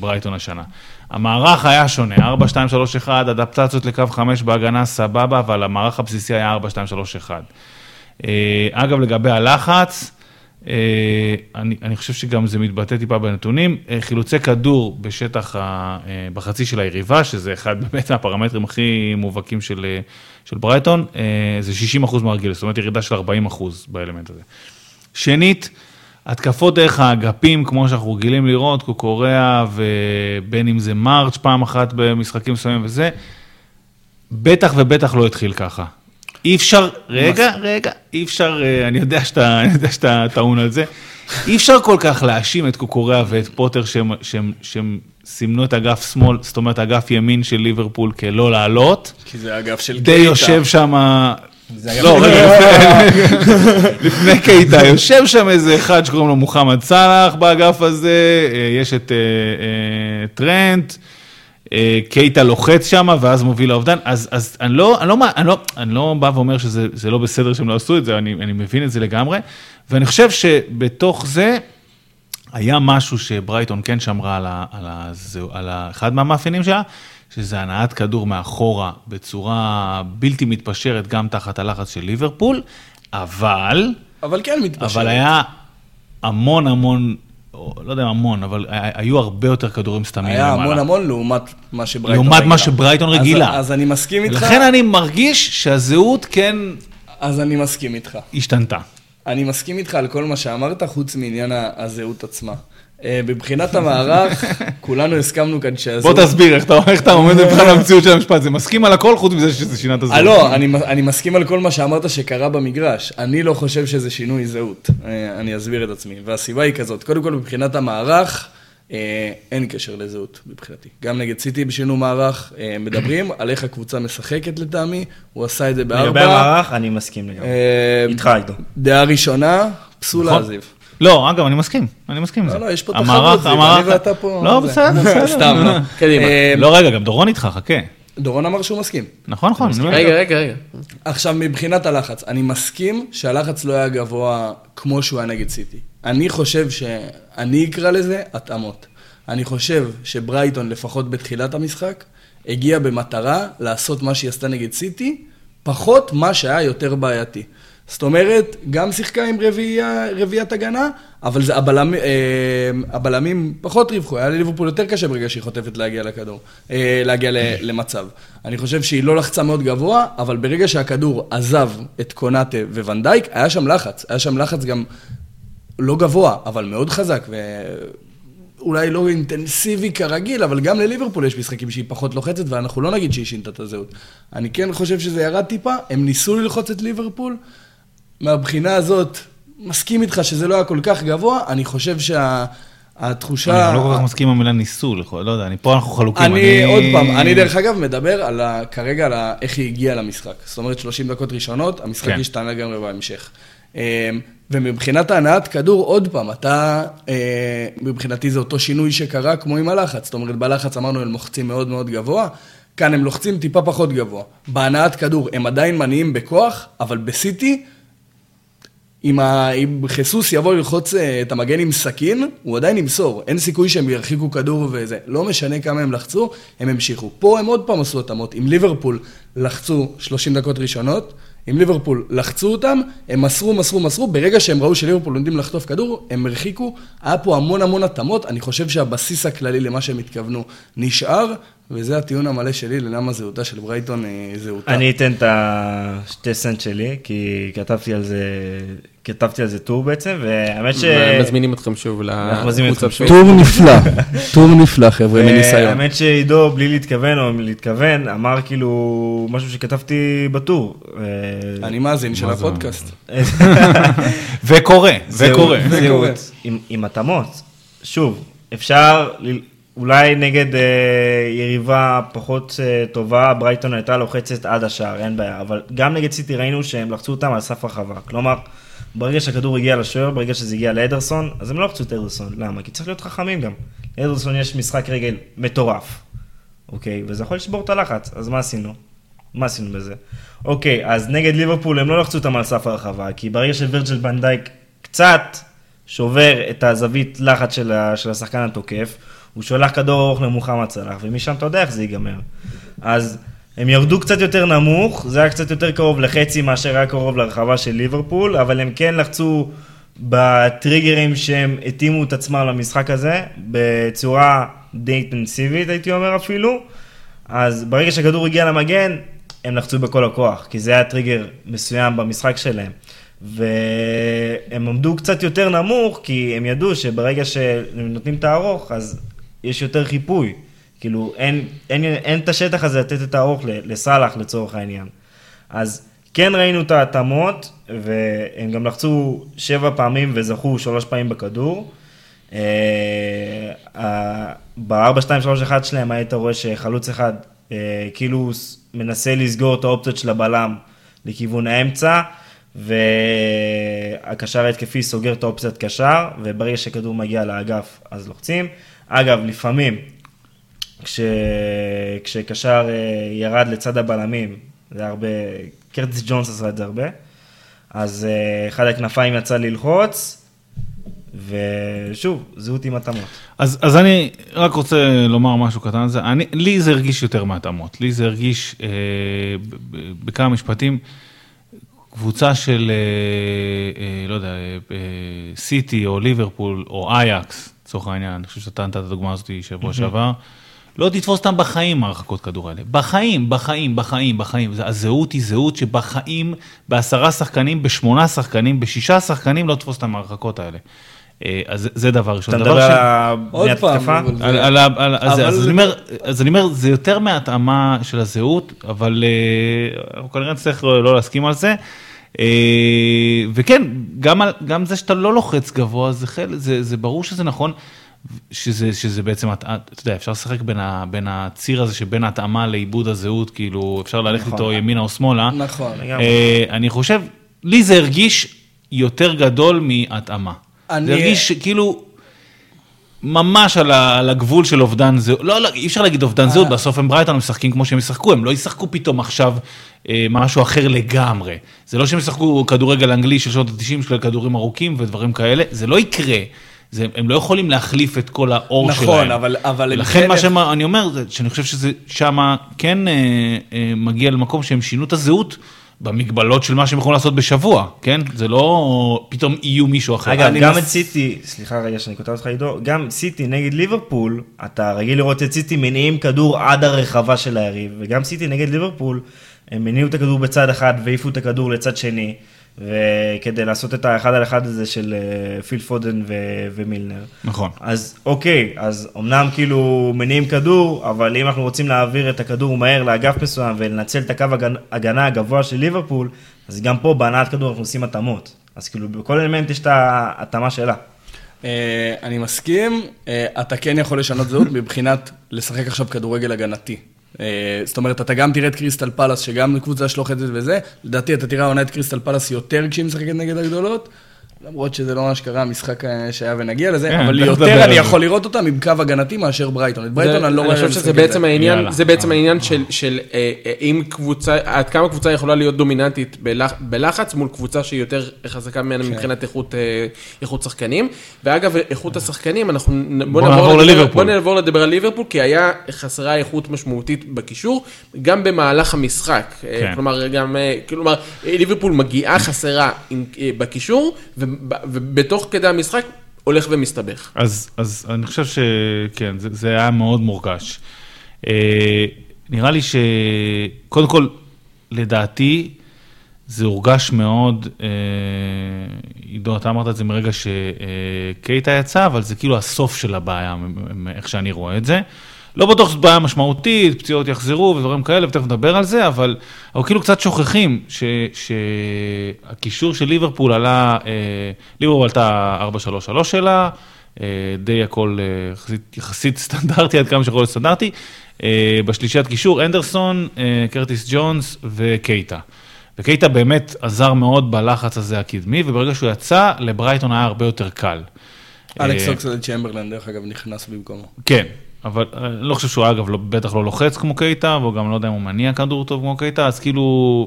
ברייטון השנה. המערך היה שונה, 4, 2, 3, 1, אדפטציות לקו 5 בהגנה סבבה, אבל המערך הבסיסי היה 4, 2, 3, 1. אגב, לגבי הלחץ, אה, אני, אני חושב שגם זה מתבטא טיפה בנתונים. אה, חילוצי כדור בשטח, ה, אה, בחצי של היריבה, שזה אחד באמת מהפרמטרים הכי מובהקים של, של ברייטון, זה 60 אחוז מהרגיל, זאת אומרת ירידה של 40 אחוז באלמנט הזה. שנית, התקפות דרך האגפים, כמו שאנחנו רגילים לראות, קוקוריאה ובין אם זה מרץ' פעם אחת במשחקים מסוימים וזה, בטח ובטח לא התחיל ככה. אי אפשר, רגע, רגע, אי אפשר, אה, אני יודע שאתה, אני יודע שאתה טעון על זה, אי אפשר כל כך להאשים את קוקוריאה ואת פוטר שהם, שהם, שהם סימנו את אגף שמאל, זאת אומרת אגף ימין של ליברפול כלא לעלות. כי זה אגף של קייטה. די יושב שם... לא, רגע, לפני קייטה, יושב שם איזה אחד שקוראים לו מוחמד סאלח באגף הזה, אה, יש את אה, טרנט. אה, קייטה לוחץ שם, ואז מוביל לאובדן, אז, אז אני, לא, אני, לא, אני, לא, אני לא בא ואומר שזה לא בסדר שהם לא עשו את זה, אני, אני מבין את זה לגמרי, ואני חושב שבתוך זה היה משהו שברייטון כן שמרה על, ה, על, ה, על ה, אחד מהמאפיינים שלה, שזה הנעת כדור מאחורה בצורה בלתי מתפשרת, גם תחת הלחץ של ליברפול, אבל... אבל כן מתפשרת. אבל היה המון המון לא יודע המון, אבל היו הרבה יותר כדורים סתמים למעלה. היה המון המון לעומת מה שברייטון רגילה. לעומת מה שברייטון רגילה. אז, אז אני מסכים איתך. לכן אני מרגיש שהזהות כן... אז אני מסכים איתך. השתנתה. אני מסכים איתך על כל מה שאמרת, חוץ מעניין הזהות עצמה. אה, מבחינת המערך, כולנו הסכמנו כאן שהזהות... בוא תסביר איך אתה עומד מבחינת המציאות של המשפט, זה מסכים על הכל חוץ מזה שזה שינה את הזהות. אה, לא, אני מסכים על כל מה שאמרת שקרה במגרש. אני לא חושב שזה שינוי זהות, אה, אני אסביר את עצמי. והסיבה היא כזאת, קודם כל מבחינת המערך, אין קשר לזהות מבחינתי. גם נגד סיטי בשינו מערך, מדברים על איך הקבוצה משחקת לטעמי, הוא עשה את זה בארבע. לגבי המערך, אני מסכים לגמרי. איתך איתו. דעה ראשונה, פסול נכון. לא, אגב, אני מסכים, אני מסכים עם זה. לא, לא, יש פה תחרות, אני ואתה פה... לא, בסדר, בסדר. סתם, לא. קדימה. אה, לא, רגע, גם דורון איתך, חכה. דורון אמר שהוא מסכים. נכון, נכון. רגע, רגע, רגע. עכשיו, מבחינת הלחץ, אני מסכים שהלחץ לא היה גבוה כמו שהוא היה נגד סיטי. אני חושב שאני אקרא לזה התאמות. אני חושב שברייטון, לפחות בתחילת המשחק, הגיע במטרה לעשות מה שהיא עשתה נגד סיטי, פחות מה שהיה יותר בעייתי. זאת אומרת, גם שיחקה עם רביעייה, רביעיית הגנה, אבל זה הבלמ, אה, הבלמים פחות ריווחו, היה לליברפול יותר קשה ברגע שהיא חוטפת להגיע לכדור, אה, להגיע למצב. אני חושב שהיא לא לחצה מאוד גבוה, אבל ברגע שהכדור עזב את קונאטה וונדייק, היה שם לחץ. היה שם לחץ גם לא גבוה, אבל מאוד חזק, ואולי לא אינטנסיבי כרגיל, אבל גם לליברפול יש משחקים שהיא פחות לוחצת, ואנחנו לא נגיד שהיא שינתה את הזהות. אני כן חושב שזה ירד טיפה, הם ניסו ללחוץ את ליברפול. מהבחינה הזאת, מסכים איתך שזה לא היה כל כך גבוה, אני חושב שה... התחושה... אני לא כל כך מסכים עם המילה ניסו, לא יודע, אני, פה אנחנו חלוקים. אני, אני, עוד פעם, אני דרך אגב מדבר על ה, כרגע על ה, איך היא הגיעה למשחק. זאת אומרת, 30 דקות ראשונות, המשחק כן. השתנה לגמרי בהמשך. אמ, ומבחינת ההנעת כדור, עוד פעם, אתה, אה, מבחינתי זה אותו שינוי שקרה כמו עם הלחץ. זאת אומרת, בלחץ אמרנו, הם לוחצים מאוד מאוד גבוה, כאן הם לוחצים טיפה פחות גבוה. בהנעת כדור הם עדיין מניעים בכוח, אבל בסיטי, אם. אם חיסוס יבוא ללחוץ אה, את המגן עם סכין, הוא עדיין ימסור. אין סיכוי שהם ירחיקו כדור וזה. לא משנה כמה הם לחצו, הם המשיכו. פה הם עוד פעם עשו התאמות. עם ליברפול לחצו 30 דקות ראשונות, עם ליברפול לחצו אותם, הם מסרו, מסרו, מסרו, ברגע שהם ראו שליברפול עומדים לחטוף כדור, הם הרחיקו, היה פה המון המון התאמות, אני חושב שהבסיס הכללי למה שהם התכוונו נשאר, וזה הטיעון המלא שלי ללמה זהותה של ברייטון היא זהותה. אני אתן את השתי סנט שלי, כי כתבתי על זה כתבתי על זה טור בעצם, והאמת ש... מזמינים אתכם שוב לקבוצה שוב. טור נפלא, טור נפלא חבר'ה, מניסיון. האמת שעידו, בלי להתכוון או להתכוון, אמר כאילו משהו שכתבתי בטור. אני מאזין של הפודקאסט. וקורא, וקורא. עם התאמות. שוב, אפשר, אולי נגד אה, יריבה פחות אה, טובה, ברייטון הייתה לוחצת עד השער, אין בעיה, אבל גם נגד סיטי ראינו שהם לחצו אותם על סף הרחבה. כלומר, ברגע שהכדור הגיע לשוער, ברגע שזה הגיע לאדרסון, אז הם לא לחצו את אדרסון. למה? כי צריך להיות חכמים גם. לאדרסון יש משחק רגל מטורף, אוקיי? וזה יכול לשבור את הלחץ, אז מה עשינו? מה עשינו בזה? אוקיי, אז נגד ליברפול הם לא לחצו אותם על סף הרחבה, כי ברגע שווירג'ל בנדייק קצת שובר את הזווית לחץ של, של השחקן התוקף, הוא שולח כדור ארוך למוחמד סלאח, ומשם אתה יודע איך זה ייגמר. אז... הם ירדו קצת יותר נמוך, זה היה קצת יותר קרוב לחצי מאשר היה קרוב לרחבה של ליברפול, אבל הם כן לחצו בטריגרים שהם התאימו את עצמם למשחק הזה, בצורה די אינטנסיבית הייתי אומר אפילו. אז ברגע שהכדור הגיע למגן, הם לחצו בכל הכוח, כי זה היה טריגר מסוים במשחק שלהם. והם עמדו קצת יותר נמוך, כי הם ידעו שברגע שהם נותנים את הארוך, אז יש יותר חיפוי. כאילו, אין, אין, אין, אין את השטח הזה לתת את הארוך לסאלח לצורך העניין. אז כן ראינו את ההתאמות, והם גם לחצו שבע פעמים וזכו שלוש פעמים בכדור. ב-4-2-3-1 שלהם היית רואה שחלוץ אחד אה, כאילו מנסה לסגור את האופציות של הבלם לכיוון האמצע, והקשר ההתקפי סוגר את האופציית קשר, וברגע שכדור מגיע לאגף אז לוחצים. אגב, לפעמים כש... כשקשר אה, ירד לצד הבלמים, זה הרבה, קרטיס ג'ונס עשה את זה הרבה, אז אה, אחד הכנפיים יצא ללחוץ, ושוב, זהות עם התאמות. אז, אז אני רק רוצה לומר משהו קטן על זה. אני, לי זה הרגיש יותר מהתאמות. לי זה הרגיש, אה, בכמה משפטים, קבוצה של, אה, אה, לא יודע, אה, סיטי או ליברפול או אייקס, לצורך העניין, אני חושב שאתה נתת את הדוגמה הזאת שבוע שעבר. לא תתפוס אותם בחיים, הרחקות כדור האלה. בחיים, בחיים, בחיים, בחיים. הזהות היא זהות שבחיים, בעשרה שחקנים, בשמונה שחקנים, בשישה שחקנים, לא תתפוס אותם הרחקות האלה. אה, אז זה דבר ראשון. אתה מדבר על בניית התקפה? אז אני אומר, זה יותר מהתאמה של הזהות, אבל אה, אנחנו כנראה נצטרך לא להסכים על זה. אה, וכן, גם זה שאתה לא לוחץ גבוה, זה ברור שזה נכון. שזה, שזה בעצם, אתה יודע, אפשר לשחק בין, ה, בין הציר הזה שבין ההתאמה לעיבוד הזהות, כאילו, אפשר ללכת נכון. איתו ימינה או שמאלה. נכון. אה, אני חושב, לי זה הרגיש יותר גדול מהתאמה. אני... זה הרגיש כאילו... ממש על, ה, על הגבול של אובדן זהות, לא, לא, אי אפשר להגיד אובדן זהות, אה. בסוף הם ברייטון משחקים כמו שהם ישחקו, הם לא ישחקו פתאום עכשיו אה, משהו אחר לגמרי. זה לא שהם ישחקו כדורגל אנגלי של שנות ה-90 של כדורים ארוכים ודברים כאלה, זה לא יקרה. זה, הם לא יכולים להחליף את כל האור נכון, שלהם. אבל- אבל הם לכן כן מה יכ- שאני אומר, זה שאני חושב שזה שמה כן אה, אה, מגיע למקום שהם שינו את הזהות. במגבלות של מה שהם יכולים לעשות בשבוע, כן? זה לא פתאום יהיו מישהו אחר. אגב, גם מס- את סיטי, סליחה רגע שאני קוטע אותך עידו, גם סיטי נגד ליברפול, אתה רגיל לראות את סיטי מניעים כדור עד הרחבה של היריב, וגם סיטי נגד ליברפול, הם הניעו את הכדור בצד אחד והעיפו את הכדור לצד שני, וכדי לעשות את האחד על אחד הזה של אה, פיל פודן ו- ומילנר. נכון. אז אוקיי, אז אמנם כאילו מניעים כדור, אבל אם אנחנו רוצים להעביר את הכדור מהר לאגף מסוים ולנצל את הקו הגנ- הגנה הגבוה של ליברפול, אז גם פה בהנעת כדור אנחנו עושים התאמות. אז כאילו בכל אלמנט יש את ההתאמה שלה. אה, אני מסכים, אה, אתה כן יכול לשנות זהות מבחינת לשחק עכשיו כדורגל הגנתי. אה, זאת אומרת, אתה גם תראה את קריסטל פלאס, שגם קבוצה שלוחצת וזה, לדעתי אתה תראה העונה את קריסטל פלאס יותר כשהיא משחקת נגד הגדולות, למרות שזה לא מה שקרה, המשחק אה, שהיה ונגיע לזה, כן, אבל יותר אני זה. יכול לראות אותם עם קו הגנתי מאשר ברייטון. את ברייטון זה- אני לא רואה... אני חושב שזה בעצם זה. העניין, יאללה. זה בעצם אה. העניין של, של אה, אה, אם קבוצה, עד כמה קבוצה יכולה להיות דומיננטית בלח, בלחץ מול קבוצה שהיא יותר חזקה ממנה מבחינת איכות, איכות שחקנים. ואגב, איכות השחקנים, אנחנו נ- בוא נעבור לדבר- לליברפול. בוא נעבור לדבר על ליברפול, כי היה חסרה איכות משמעותית בקישור, גם במהלך המשחק. כן. כלומר, גם, כלומר, ליברפול מגיעה חסרה עם, בקישור, ובתוך כדי המשחק הולך ומסתבך. אז, אז אני חושב שכן, זה, זה היה מאוד מורגש. אה, נראה לי שקודם כל, לדעתי, זה הורגש מאוד, אה, עידו, אתה אמרת את זה מרגע שקייטה יצא, אבל זה כאילו הסוף של הבעיה, איך שאני רואה את זה. לא בטוח שזאת בעיה משמעותית, פציעות יחזרו ודברים כאלה, ותכף נדבר על זה, אבל אנחנו כאילו קצת שוכחים שהקישור של ליברפול עלה, אה, ליברפול עלתה 4-3-3 שלה, אה, די הכל אה, יחסית, יחסית סטנדרטי, עד כמה שיכול להיות סטנדרטי. אה, בשלישיית קישור, אנדרסון, אה, קרטיס ג'ונס וקייטה. וקייטה באמת עזר מאוד בלחץ הזה הקדמי, וברגע שהוא יצא, לברייטון היה הרבה יותר קל. אלכס אה, אוקסלד צ'מברלן, דרך אגב, נכנס במקומו. כן, אבל אה, אני לא חושב שהוא אגב לא, בטח לא לוחץ כמו קייטה, והוא גם לא יודע אם הוא מניע כדור טוב כמו קייטה, אז כאילו,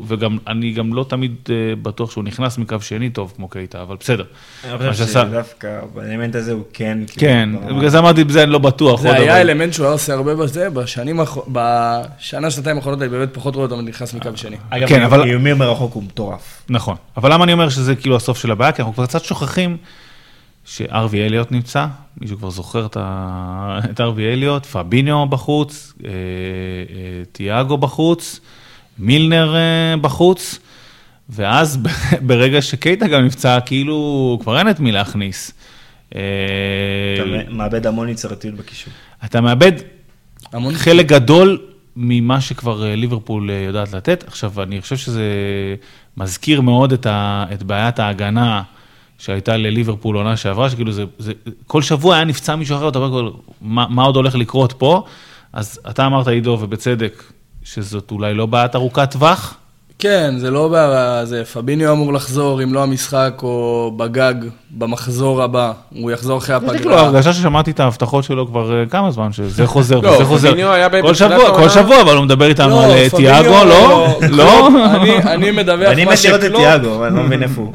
וגם אני גם לא תמיד אה, בטוח שהוא נכנס מקו שני טוב כמו קייטה, אבל בסדר. אני חושב שעשה- שדווקא באלמנט הזה הוא כן. כאילו, כן, ברמה- בגלל זה אמרתי, בזה אני לא בטוח. זה היה אבל- אלמנט שהוא היה עושה הרבה בזה, בשנים, בשנה, שנתיים האחרונות אני באמת פחות רואה אותו נכנס מקו שני. אגב, כן, אבל- איומים מרחוק הוא מטורף. נכון, אבל למה אני אומר שזה כאילו הסוף של הבעיה? כי אנחנו כבר קצת שוכחים שארווי אליוט נמצא, מישהו כבר זוכר את ה- את ארווי אליוט, פביניו בחוץ, אה, אה, תיאגו בחוץ, מילנר אה, בחוץ, ואז ברגע שקייטה גם נפצע, כאילו כבר אין את מי להכניס. אה, אתה מאבד המון יצירתיות בקישור. אתה מאבד המון חלק גדול ממה שכבר אה, ליברפול אה, יודעת לתת. עכשיו, אני חושב שזה מזכיר מאוד את, ה, את בעיית ההגנה שהייתה לליברפול עונה שעברה, שכאילו זה, זה, כל שבוע היה נפצע מישהו אחר, אתה אומר, מה, מה עוד הולך לקרות פה? אז אתה אמרת, עידו, ובצדק, שזאת אולי לא בעיית ארוכת טווח. כן, זה לא בעיה, זה פביניו אמור לחזור, אם לא המשחק, או בגג, במחזור הבא, הוא יחזור אחרי יש לי כאילו הפגרה. הרגשה ששמעתי את ההבטחות שלו כבר אה, כמה זמן, שזה חוזר לא, וזה חוזר. פביניו היה כל בתחילת שבוע, כל העונה- שבוע, אבל הוא מדבר איתנו על אה, תיאגו, לא? לא? אני- מדווח מה מת לראות את שקלופ, תיאגו, אבל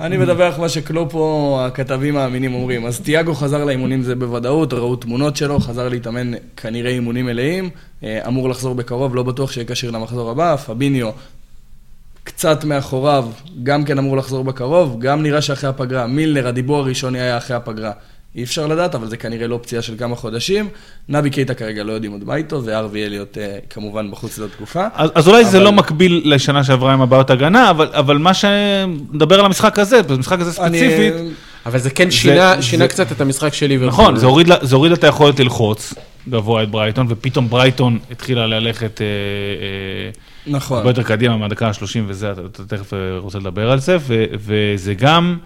אני לא מדווח מה שקלופ פה, הכתבים האמינים אומרים. אז תיאגו חזר לאימונים זה בוודאות, ראו תמונות שלו, חזר להתאמן כנראה אימונים מלאים, אה, אמור לחזור בקרוב, לא בטוח שיהיה כשיר למחזור הבא. פביניו קצת מאחוריו, גם כן אמור לחזור בקרוב, גם נראה שאחרי הפגרה. מילנר, הדיבור הראשוני היה אחרי הפגרה. אי אפשר לדעת, אבל זה כנראה לא פציעה של כמה חודשים. נבי קייטה כרגע לא יודעים עוד מה איתו, וארווי אליוט אה, כמובן בחוץ לאותה תקופה. אז, אז אולי זה אבל- לא מקביל לשנה שעברה עם הבעיות הגנה, אבל, אבל מה שנדבר על המשחק הזה, במשחק הזה אני- ספציפית, אבל זה כן שינה, זה- שינה זה- קצת את המשחק של ליברפול. נכון, זה הוריד, זה הוריד את היכולת ללחוץ גבוה את ברייטון, ופתאום ברייטון התחילה ללכת אה, אה, נכון. הרבה יותר קדימה מהדקה ה-30 וזה, אתה, אתה תכף אה, רוצה לדבר על זה, ו, וזה גם,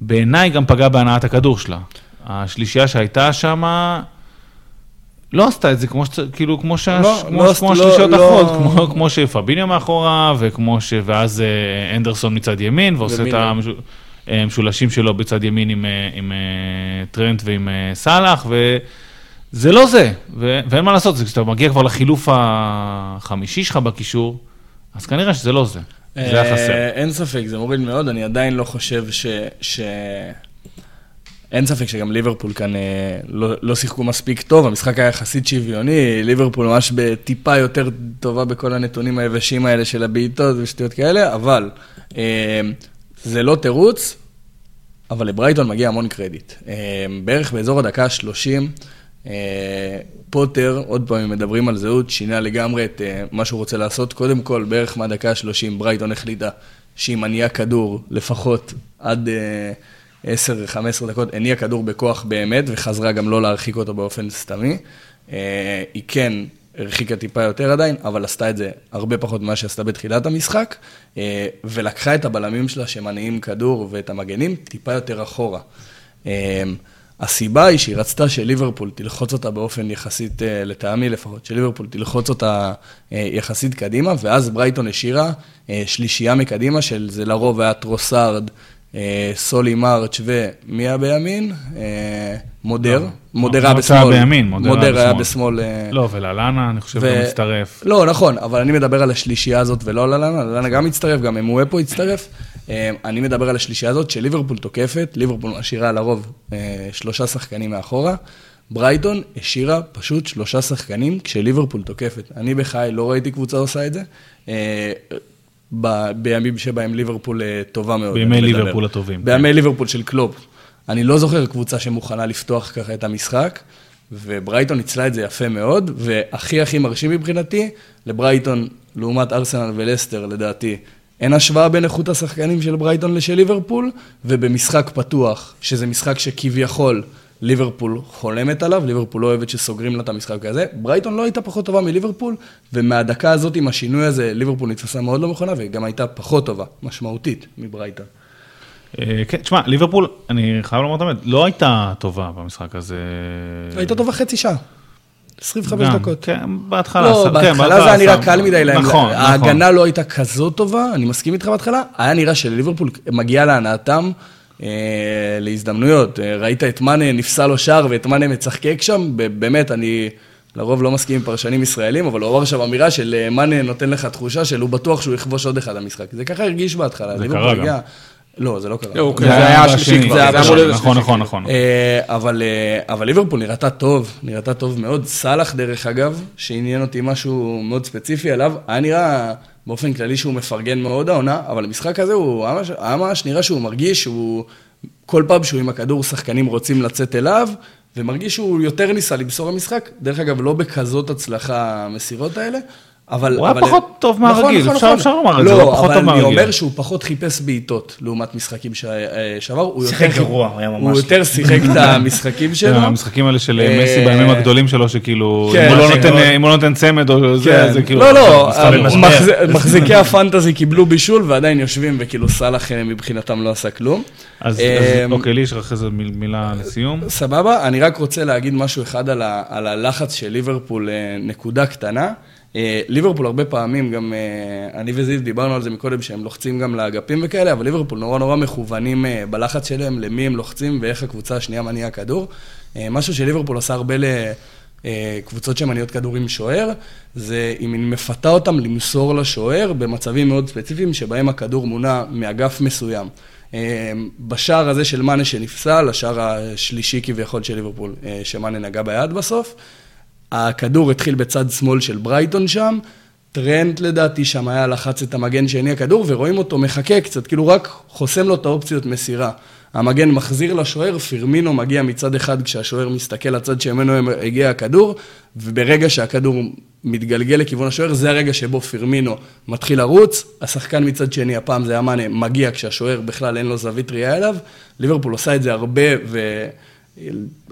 בעיניי גם פגע בהנעת הכדור שלה. השלישייה שהייתה שם, לא עשתה את זה כמו, שצ- כאילו, כמו, שה, לא, כמו, לא כמו עשת- השלישיות לא- האחרות, לא- כמו, כמו שפביניו מאחורה, וכמו ש... ואז אה, אנדרסון מצד ימין, ועושה את ומילנר. המשולשים שלו בצד ימין עם, אה, עם אה, טרנט ועם אה, סאלח, וזה לא זה, ו... ואין מה לעשות, זה כשאתה מגיע כבר לחילוף החמישי שלך בקישור, אז כנראה שזה לא זה, זה היה חסר. אה, אין ספק, זה מוריד מאוד, אני עדיין לא חושב ש... ש... אין ספק שגם ליברפול כאן אה, לא, לא שיחקו מספיק טוב, המשחק היה יחסית שוויוני, ליברפול ממש בטיפה יותר טובה בכל הנתונים היבשים האלה של הבעיטות ושטויות כאלה, אבל אה, זה לא תירוץ, אבל לברייטון מגיע המון קרדיט. אה, בערך באזור הדקה ה-30, אה, פוטר, עוד פעם, אם מדברים על זהות, שינה לגמרי את אה, מה שהוא רוצה לעשות. קודם כל, בערך מהדקה ה-30, ברייטון החליטה שהיא מניעה כדור לפחות עד 10-15 דקות, הניעה כדור בכוח באמת, וחזרה גם לא להרחיק אותו באופן סתמי. היא כן הרחיקה טיפה יותר עדיין, אבל עשתה את זה הרבה פחות ממה שעשתה בתחילת המשחק, ולקחה את הבלמים שלה שמניעים כדור ואת המגנים טיפה יותר אחורה. הסיבה היא שהיא רצתה שליברפול תלחוץ אותה באופן יחסית, אה, לטעמי לפחות, שליברפול תלחוץ אותה אה, יחסית קדימה, ואז ברייטון השאירה אה, שלישייה מקדימה של זה לרוב היה טרוסארד, סולי מרץ' ומי היה בימין? מודר. לא, מודר היה בשמאל. בימין, מודר היה בשמאל. לא, ולאלנה, אני חושב, גם מצטרף. לא, נכון, אבל אני מדבר על השלישייה הזאת ולא על ללאנה, ללאנה גם מצטרף, גם מוופו הצטרף. אמ, אני מדבר על השלישייה הזאת שליברפול תוקפת, ליברפול משאירה לרוב אה, שלושה שחקנים מאחורה. ברייטון השאירה פשוט שלושה שחקנים כשליברפול תוקפת. אני בחיי לא ראיתי קבוצה עושה את זה. אה, בימים שבהם ליברפול אה, טובה מאוד. בימי ליברפול הטובים. בימי כן. ליברפול של קלופ. אני לא זוכר קבוצה שמוכנה לפתוח ככה את המשחק, וברייטון ניצלה את זה יפה מאוד, והכי הכי מרשים מבחינתי, לברייטון, לעומת ארסנל ולסטר, לדעתי, אין השוואה בין איכות השחקנים של ברייטון לשל ליברפול, ובמשחק פתוח, שזה משחק שכביכול ליברפול חולמת עליו, ליברפול לא אוהבת שסוגרים לה את המשחק הזה, ברייטון לא הייתה פחות טובה מליברפול, ומהדקה הזאת עם השינוי הזה, ליברפול נתפסה מאוד לא מוכנה, וגם הייתה פחות טובה, משמעותית, מברייטון. אה, כן, תשמע, ליברפול, אני חייב לומר את האמת, לא הייתה טובה במשחק הזה. הייתה טובה חצי שעה. 25 דקות. כן, בהתחלה. לא, כן, בהתחלה זה היה נראה קל מדי להם. נכון, נכון. ההגנה לא הייתה כזאת טובה, אני מסכים איתך בהתחלה. היה נראה שלליברפול מגיע להנאתם אה, להזדמנויות. אה, ראית את מאנה נפסל לו שער ואת מאנה מצחקק שם, באמת, אני לרוב לא מסכים עם פרשנים ישראלים, אבל הוא אמר שם אמירה של אה, מאנה נותן לך תחושה של הוא בטוח שהוא יכבוש עוד אחד המשחק. זה ככה הרגיש בהתחלה. זה קרה גם. לא, זה לא קרה. לא, זה היה השלישי כבר, זה היה אמור להיות נכון, נכון, נכון. אה, אבל ליברפול נראתה טוב, נראתה טוב מאוד. סאלח, דרך אגב, שעניין אותי משהו מאוד ספציפי עליו, היה נראה באופן כללי שהוא מפרגן מאוד העונה, אבל המשחק הזה הוא היה ממש נראה שהוא מרגיש שהוא, כל פעם שהוא עם הכדור, שחקנים רוצים לצאת אליו, ומרגיש שהוא יותר ניסה למסור המשחק. דרך אגב, לא בכזאת הצלחה המסירות האלה. אבל... הוא היה פחות טוב מהרגיל, נכון, אפשר נכון. לומר את זה, לא, אבל אני אומר שהוא פחות חיפש בעיטות לעומת משחקים אה, שעבר. שיחק גרוע, הוא היה ממש... הוא יותר שיחק את המשחקים שלו. המשחקים האלה של אה, מסי בימים הגדולים שלו, שכאילו, כן, אם הוא לא נותן צמד או זה, כן. זה כאילו... לא, לא, מחזיקי הפנטזי קיבלו בישול ועדיין יושבים, וכאילו סאלח אה, מבחינתם לא עשה כלום. אז אוקיי, לי יש לך איזה מילה לסיום. סבבה, אני רק רוצה להגיד משהו אחד על הלחץ של ליברפול, נקודה קטנה. אה, ליברפול הרבה פעמים, גם אה, אני וזיו דיברנו על זה מקודם, שהם לוחצים גם לאגפים וכאלה, אבל ליברפול נורא נורא מכוונים אה, בלחץ שלהם, למי הם לוחצים ואיך הקבוצה השנייה מניעה כדור. משהו שליברפול עושה הרבה לקבוצות שמניעות כדור עם שוער, זה אם היא מפתה אותם למסור לשוער במצבים מאוד ספציפיים, שבהם הכדור מונע מאגף מסוים. בשער הזה של מאנה שנפסל, השער השלישי כביכול של ליברפול, שמאנה נגע ביד בסוף, הכדור התחיל בצד שמאל של ברייטון שם, טרנט לדעתי שם היה לחץ את המגן שהניע כדור, ורואים אותו מחכה קצת, כאילו רק חוסם לו את האופציות מסירה. המגן מחזיר לשוער, פירמינו מגיע מצד אחד כשהשוער מסתכל לצד שממנו הגיע הכדור, וברגע שהכדור מתגלגל לכיוון השוער, זה הרגע שבו פירמינו מתחיל לרוץ, השחקן מצד שני, הפעם זה היה מגיע כשהשוער בכלל אין לו זווית ראייה אליו, ליברפול עושה את זה הרבה, ו...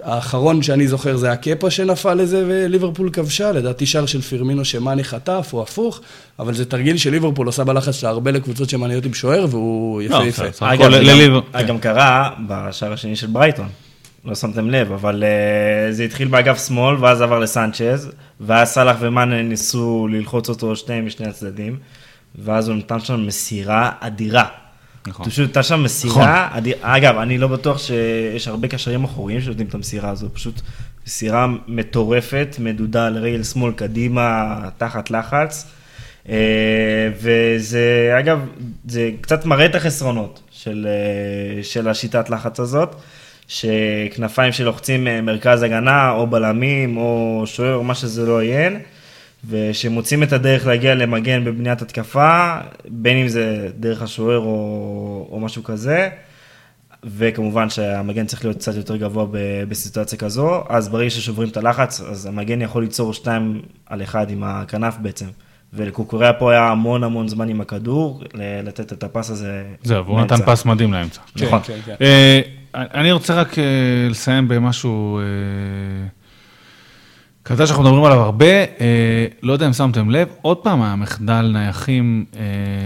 האחרון שאני זוכר זה הקפה שנפל לזה וליברפול כבשה, לדעתי שער של פירמינו שמאני חטף או הפוך, אבל זה תרגיל שליברפול עושה בלחץ שלה הרבה לקבוצות שמאניות עם שוער והוא יפה יפה. אגב, גם קרה בשער השני של ברייטון, לא שמתם לב, אבל אה, זה התחיל באגף שמאל ואז עבר לסנצ'ז, ואז סאלח ומאנה ניסו ללחוץ אותו שניהם משני הצדדים, ואז הוא נתן שם מסירה אדירה. נכון. פשוט הייתה שם מסירה, נכון. אגב, אני לא בטוח שיש הרבה קשרים אחוריים שנותנים את המסירה הזו, פשוט מסירה מטורפת, מדודה על רגל שמאל קדימה, תחת לחץ. אה, וזה, אגב, זה קצת מראה את החסרונות של, אה, של השיטת לחץ הזאת, שכנפיים שלוחצים אה, מרכז הגנה, או בלמים, או שוער, מה שזה לא יהיה, ושמוצאים את הדרך להגיע למגן בבניית התקפה, בין אם זה דרך השוער או, או משהו כזה. וכמובן שהמגן צריך להיות קצת יותר גבוה בסיטואציה כזו, אז ברגע ששוברים את הלחץ, אז המגן יכול ליצור שתיים על אחד עם הכנף בעצם. ולקוקוריה פה היה המון המון זמן עם הכדור, לתת את הפס הזה. זהו, והוא נתן פס מדהים לאמצע. כן, נכון. כן, כן. אה, אני רוצה רק אה, לסיים במשהו אה, כזה שאנחנו מדברים עליו הרבה, לא יודע אם שמתם לב, עוד פעם המחדל נייחים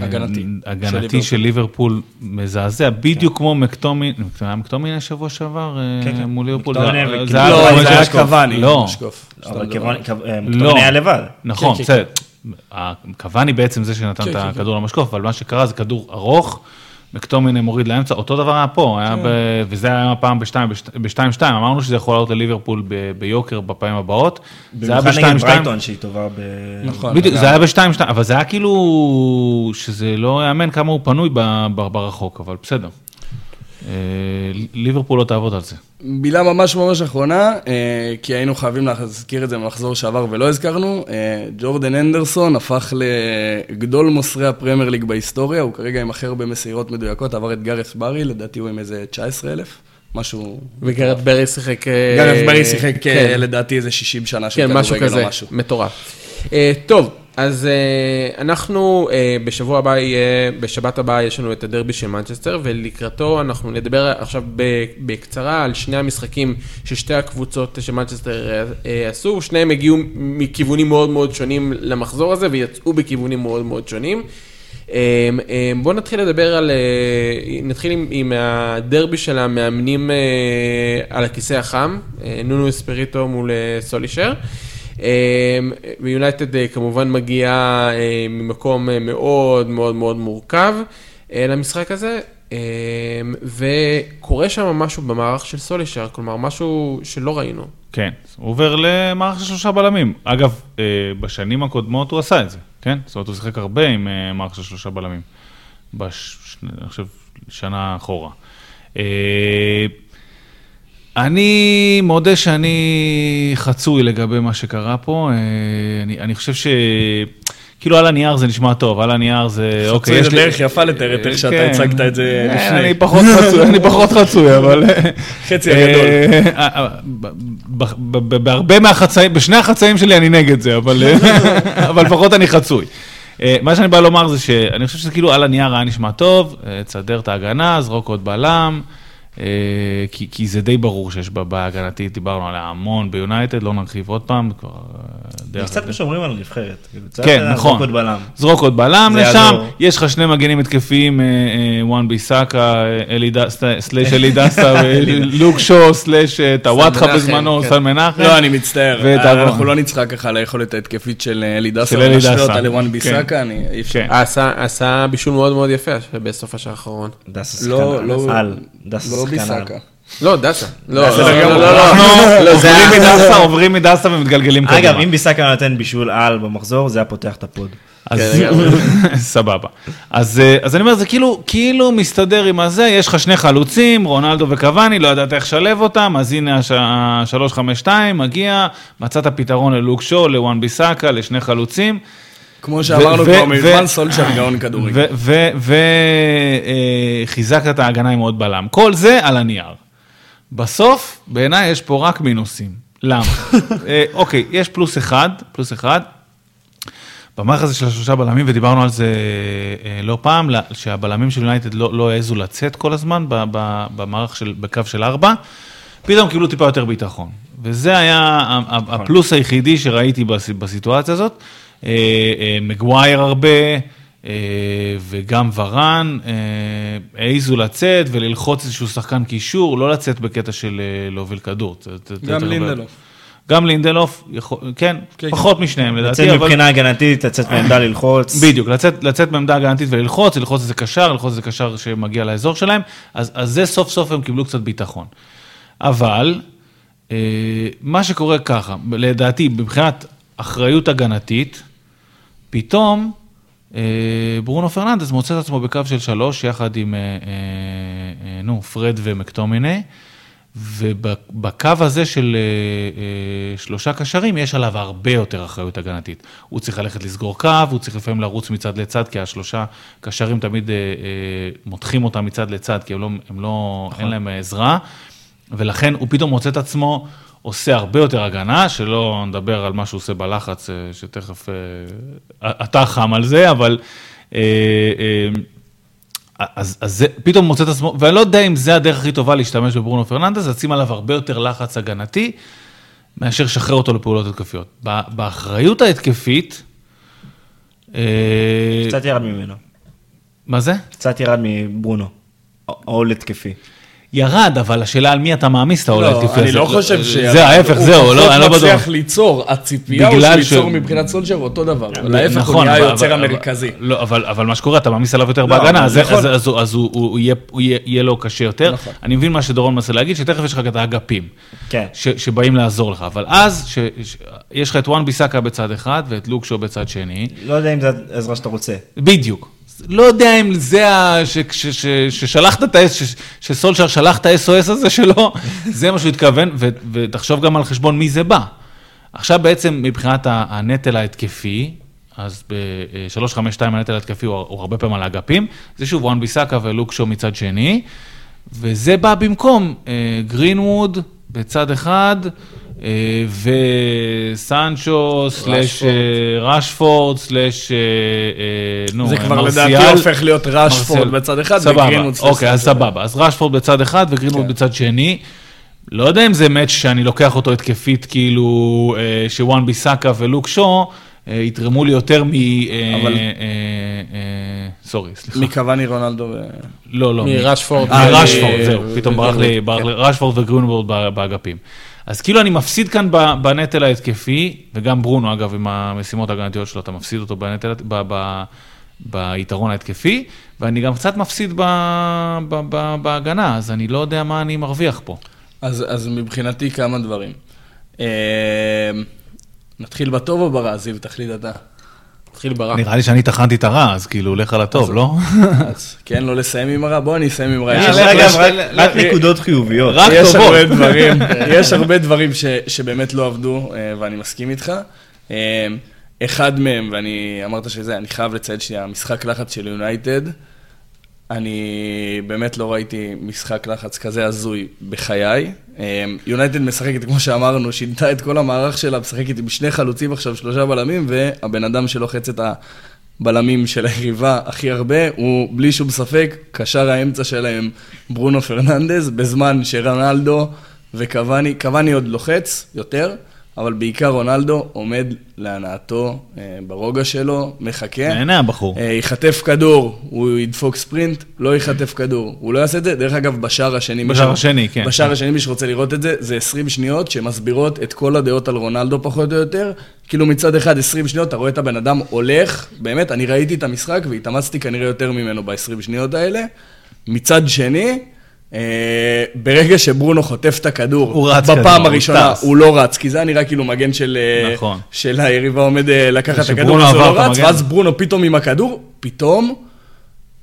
הגנתי. הגנתי של ליברפול מזעזע, בדיוק כמו מקטומין, היה מקטומין השבוע שעבר כן, כן. מול ליברפול? מקטומין זה היה- לא, זה היה משקוף. קוואני. לא. אבל. כו- לא. מקטומין היה לבד. נכון, כן, בסדר. קוואני בעצם זה שנתן כן, את כן, הכדור למשקוף, אבל מה שקרה זה כדור ארוך, מקטומין מוריד לאמצע, אותו דבר היה פה, היה כן. ב- וזה היה פעם ב-2-2, אמרנו שזה יכול לעלות לליברפול ב- ביוקר בפעמים הבאות. זה היה במיוחד נגד ב-2-2, ברייטון שהיא טובה ב... נכון. בדיוק. זה היה ב-2-2, אבל זה היה כאילו, שזה לא יאמן כמה הוא פנוי ב- ב- ברחוק, אבל בסדר. אה, ליברפול לא תעבוד על זה. מילה ממש ממש אחרונה, אה, כי היינו חייבים להזכיר את זה במחזור שעבר ולא הזכרנו, אה, ג'ורדן אנדרסון הפך לגדול מוסרי הפרמייר ליג בהיסטוריה, הוא כרגע עם הכי הרבה מסירות מדויקות, עבר את גארף ברי, לדעתי הוא עם איזה 19 אלף, משהו... וגרד ברי שיחק... גארף ברי שיחק כן. לדעתי איזה 60 שנה של כן, משהו כדורגל כזה, או משהו. מטורף. אה, טוב, אז אה, אנחנו אה, בשבוע הבא יהיה, בשבת הבאה יש לנו את הדרבי של מנצ'סטר, ולקראתו אנחנו נדבר עכשיו בקצרה על שני המשחקים ששתי הקבוצות של מנצ'סטר אה, עשו, שניהם הגיעו מכיוונים מאוד מאוד שונים למחזור הזה, ויצאו בכיוונים מאוד מאוד שונים. אה, אה, בואו נתחיל לדבר על, אה, נתחיל עם, עם הדרבי של המאמנים אה, על הכיסא החם, נונו אספריטו מול סולישר. ויונייטד אה, כמובן מגיעה אה, ממקום אה, מאוד מאוד מאוד מורכב למשחק הזה, אה, וקורה שם משהו במערך של סולישר, כלומר משהו שלא ראינו. כן, הוא עובר למערך של שלושה בלמים. אגב, בשנים הקודמות הוא עשה את זה, כן? זאת אומרת, הוא שיחק הרבה עם מערך של שלושה בלמים. בש... אני חושב, שנה אחורה. אני מודה שאני חצוי לגבי מה שקרה פה. אה, אני, אני חושב ש... כאילו על הנייר זה נשמע טוב, על הנייר זה... אוקיי, זה יש לי- דרך יפה לתאר את איך שאתה כן. הצגת את זה אה, לפני. אני פחות חצוי, אני פחות חצוי, אבל... חצי הגדול. אה, ב- בהרבה מהחצאים, בשני החצאים שלי אני נגד זה, אבל אבל לפחות אני חצוי. מה שאני בא לומר זה שאני חושב שזה כאילו על הנייר היה נשמע טוב, תסדר את ההגנה, זרוק עוד בלם, כי כי זה די ברור שיש בה בעיה הגנתית, דיברנו עליה המון ביונייטד, לא נרחיב עוד פעם, כבר... אה, זה קצת. כמו שאומרים על הנבחרת. כאילו, כן, נכון. עוד בלם. זרוק עוד בלם לשם. יש לך שני מגנים התקפיים, אה, אה, וואן ביסאקה, אה, סלאש אלי דסה, ולוק שו, סלאש אה, טוואטחה בזמנו, כן. סל מנחם. לא, אני מצטער. אה. אנחנו לא נצחק ככה על היכולת ההתקפית של אה, אלי דסה, של אלי דסה. לוואן כן. ביסאקה, אני. כן. עשה, בישול מאוד מאוד יפה בסוף השער האחרון. דסה לא, שחקן לא, על. דסה לא שחקן על. ביסאקה. לא, דסה. לא, לא. לא, לא, לא. לא, עוברים מדסה, עוברים מדסה ומתגלגלים קדימה. אגב, אם ביסאקה היה נותן בישול על במחזור, זה היה פותח את הפוד. אז כן, סבבה. אז אה, אז אני אומר, זה כאילו, כאילו מסתדר עם הזה, יש לך שני חלוצים, רונלדו וקבאני, לא ידעת איך לשלב אותם, אז הנה הש- ה-352 מגיע, מצאת פתרון ללוק שו, לוואן ביסאקה, לשני חלוצים. כמו שאמרנו כבר מזמן, סולשר גאון כדורגל. וחיזקת את ההגנה עם עוד בלם. כל זה על הנייר. בסוף, בעיניי יש פה רק מינוסים. למה? אה, אוקיי, יש פלוס אחד, פלוס אחד. במערך הזה של השלושה בלמים, ודיברנו על זה אה, לא פעם, שהבלמים של יונייטד לא, לא העזו לצאת כל הזמן במערך של, בקו של ארבע, פתאום קיבלו טיפה יותר ביטחון. וזה היה ה- הפלוס היחידי שראיתי בס- בסיטואציה הזאת. אה, אה, מגווייר הרבה, אה, וגם ורן, העזו לצאת וללחוץ איזשהו שחקן קישור, לא לצאת בקטע של להוביל כדור. גם לינדלוף. גם לינדלוף, יכול, כן, כן, פחות משניהם לדעתי, לצאת אבל... מבחינה הגנתית, לצאת מעמדה ללחוץ. בדיוק, לצאת, לצאת מעמדה הגנתית וללחוץ, ללחוץ איזה קשר, ללחוץ איזה קשר שמגיע לאזור שלהם, אז, אז זה סוף סוף הם קיבלו קצת ביטחון. אבל, מה שקורה ככה, לדעתי, מבחינת אחריות הגנתית, פתאום אה, ברונו פרננדס מוצא את עצמו בקו של שלוש, יחד עם, אה, אה, אה, נו, פרד ומקטומיני, ובקו הזה של אה, אה, שלושה קשרים, יש עליו הרבה יותר אחריות הגנתית. הוא צריך ללכת לסגור קו, הוא צריך לפעמים לרוץ מצד לצד, כי השלושה קשרים תמיד אה, אה, מותחים אותם מצד לצד, כי הם לא, הם לא אין להם עזרה, ולכן הוא פתאום מוצא את עצמו עושה הרבה יותר הגנה, שלא נדבר על מה שהוא עושה בלחץ, אה, שתכף אה, אתה חם על זה, אבל... אה, אז, אז זה פתאום מוצא את עצמו, ואני לא יודע אם זה הדרך הכי טובה להשתמש בברונו פרננדס, לשים עליו הרבה יותר לחץ הגנתי, מאשר לשחרר אותו לפעולות התקפיות. באחריות ההתקפית... קצת ירד ממנו. מה זה? קצת ירד מברונו, עול התקפי. ירד, אבל השאלה על מי אתה מעמיס את העול ההתקפי הזה. אני לא חושב ש... זה ההפך, זהו, לא, אני לא בטוח. הוא מצליח ליצור, הציפייה הוא שליצור מבחינת סולג'ר אותו דבר. להפך, הוא נהיה היוצר המרכזי. לא, אבל מה שקורה, אתה מעמיס עליו יותר לא, בהגנה, אז הוא יהיה לו קשה יותר. נכון. אני מבין מה שדורון מנסה להגיד, שתכף יש לך את האגפים. כן. שבאים לעזור לך, אבל אז, יש לך את וואן ביסאקה בצד אחד ואת לוקשו בצד שני. לא יודע אם זו העזרה שאתה רוצה. בדיוק. לא יודע אם זה ה... ששלחת את ה... שסולשר שלח את ה-SOS הזה שלו, זה מה שהוא התכוון, ותחשוב גם על חשבון מי זה בא. עכשיו בעצם מבחינת הנטל ההתקפי, אז ב-352 הנטל ההתקפי הוא, הוא הרבה פעמים על האגפים, זה שוב וואן ביסאקה ולוקשו מצד שני, וזה בא במקום אה, גרינווד בצד אחד, וסנצ'ו, סלאש רשפורד, סלאש, נו, מרסיאל. זה כבר לדעתי הופך להיות רשפורד בצד אחד וגרינווד סלאש. אוקיי, אז סבבה. אז רשפורד בצד אחד וגרינווד כן. בצד שני. לא יודע אם זה מאץ' שאני לוקח אותו התקפית, כאילו, אה, שוואן ביסאקה ולוק שו, אה, יתרמו לי יותר מ... סורי, סליחה. מקוואני רונלדו ו... לא, לא. מרשפורד. רשפורד, זהו, פתאום ברח לי, רשפורד וגרינווד באגפים. אז כאילו אני מפסיד כאן בנטל ההתקפי, וגם ברונו, אגב, עם המשימות ההגנתיות שלו, אתה מפסיד אותו בנטל, ב, ב, ביתרון ההתקפי, ואני גם קצת מפסיד ב, ב, ב, בהגנה, אז אני לא יודע מה אני מרוויח פה. אז, אז מבחינתי כמה דברים. אה, נתחיל בטוב או ברע, זיו, תחליט אתה. נתחיל ברע. נראה לי שאני טחנתי את הרע, אז כאילו, לך על הטוב, לא? כן, לא לסיים עם הרע, בוא אני אסיים עם רע. יש רק נקודות חיוביות. רק טובות. יש הרבה דברים שבאמת לא עבדו, אה, ואני מסכים איתך. אה, אחד מהם, ואני אמרת שזה, אני חייב לציין שהמשחק לחץ של יונייטד, אני באמת לא ראיתי משחק לחץ כזה הזוי בחיי. יונייטד משחקת, כמו שאמרנו, שינתה את כל המערך שלה, משחקת עם שני חלוצים עכשיו, שלושה בלמים, והבן אדם שלוחץ את הבלמים של היריבה הכי הרבה, הוא בלי שום ספק, קשר האמצע שלהם ברונו פרננדז, בזמן שרנלדו וקוואני, קוואני עוד לוחץ יותר. אבל בעיקר רונלדו עומד להנאתו אה, ברוגע שלו, מחכה. נהנה הבחור. אה, יחטף כדור, הוא ידפוק ספרינט, לא יחטף כדור. הוא לא יעשה את זה. דרך אגב, בשער השני... בשער השני, כן. בשער השני, מי שרוצה לראות את זה, זה 20 שניות שמסבירות את כל הדעות על רונלדו פחות או יותר. כאילו מצד אחד 20 שניות, אתה רואה את הבן אדם הולך, באמת, אני ראיתי את המשחק והתאמצתי כנראה יותר ממנו ב-20 שניות האלה. מצד שני, ברגע שברונו חוטף את הכדור, בפעם הראשונה הוא לא רץ, כי זה היה נראה כאילו מגן של, אה, נכון. של היריבה עומד אה, לקחת את הכדור, אז הוא לא רץ, ואז ברונו פתאום עם הכדור, פתאום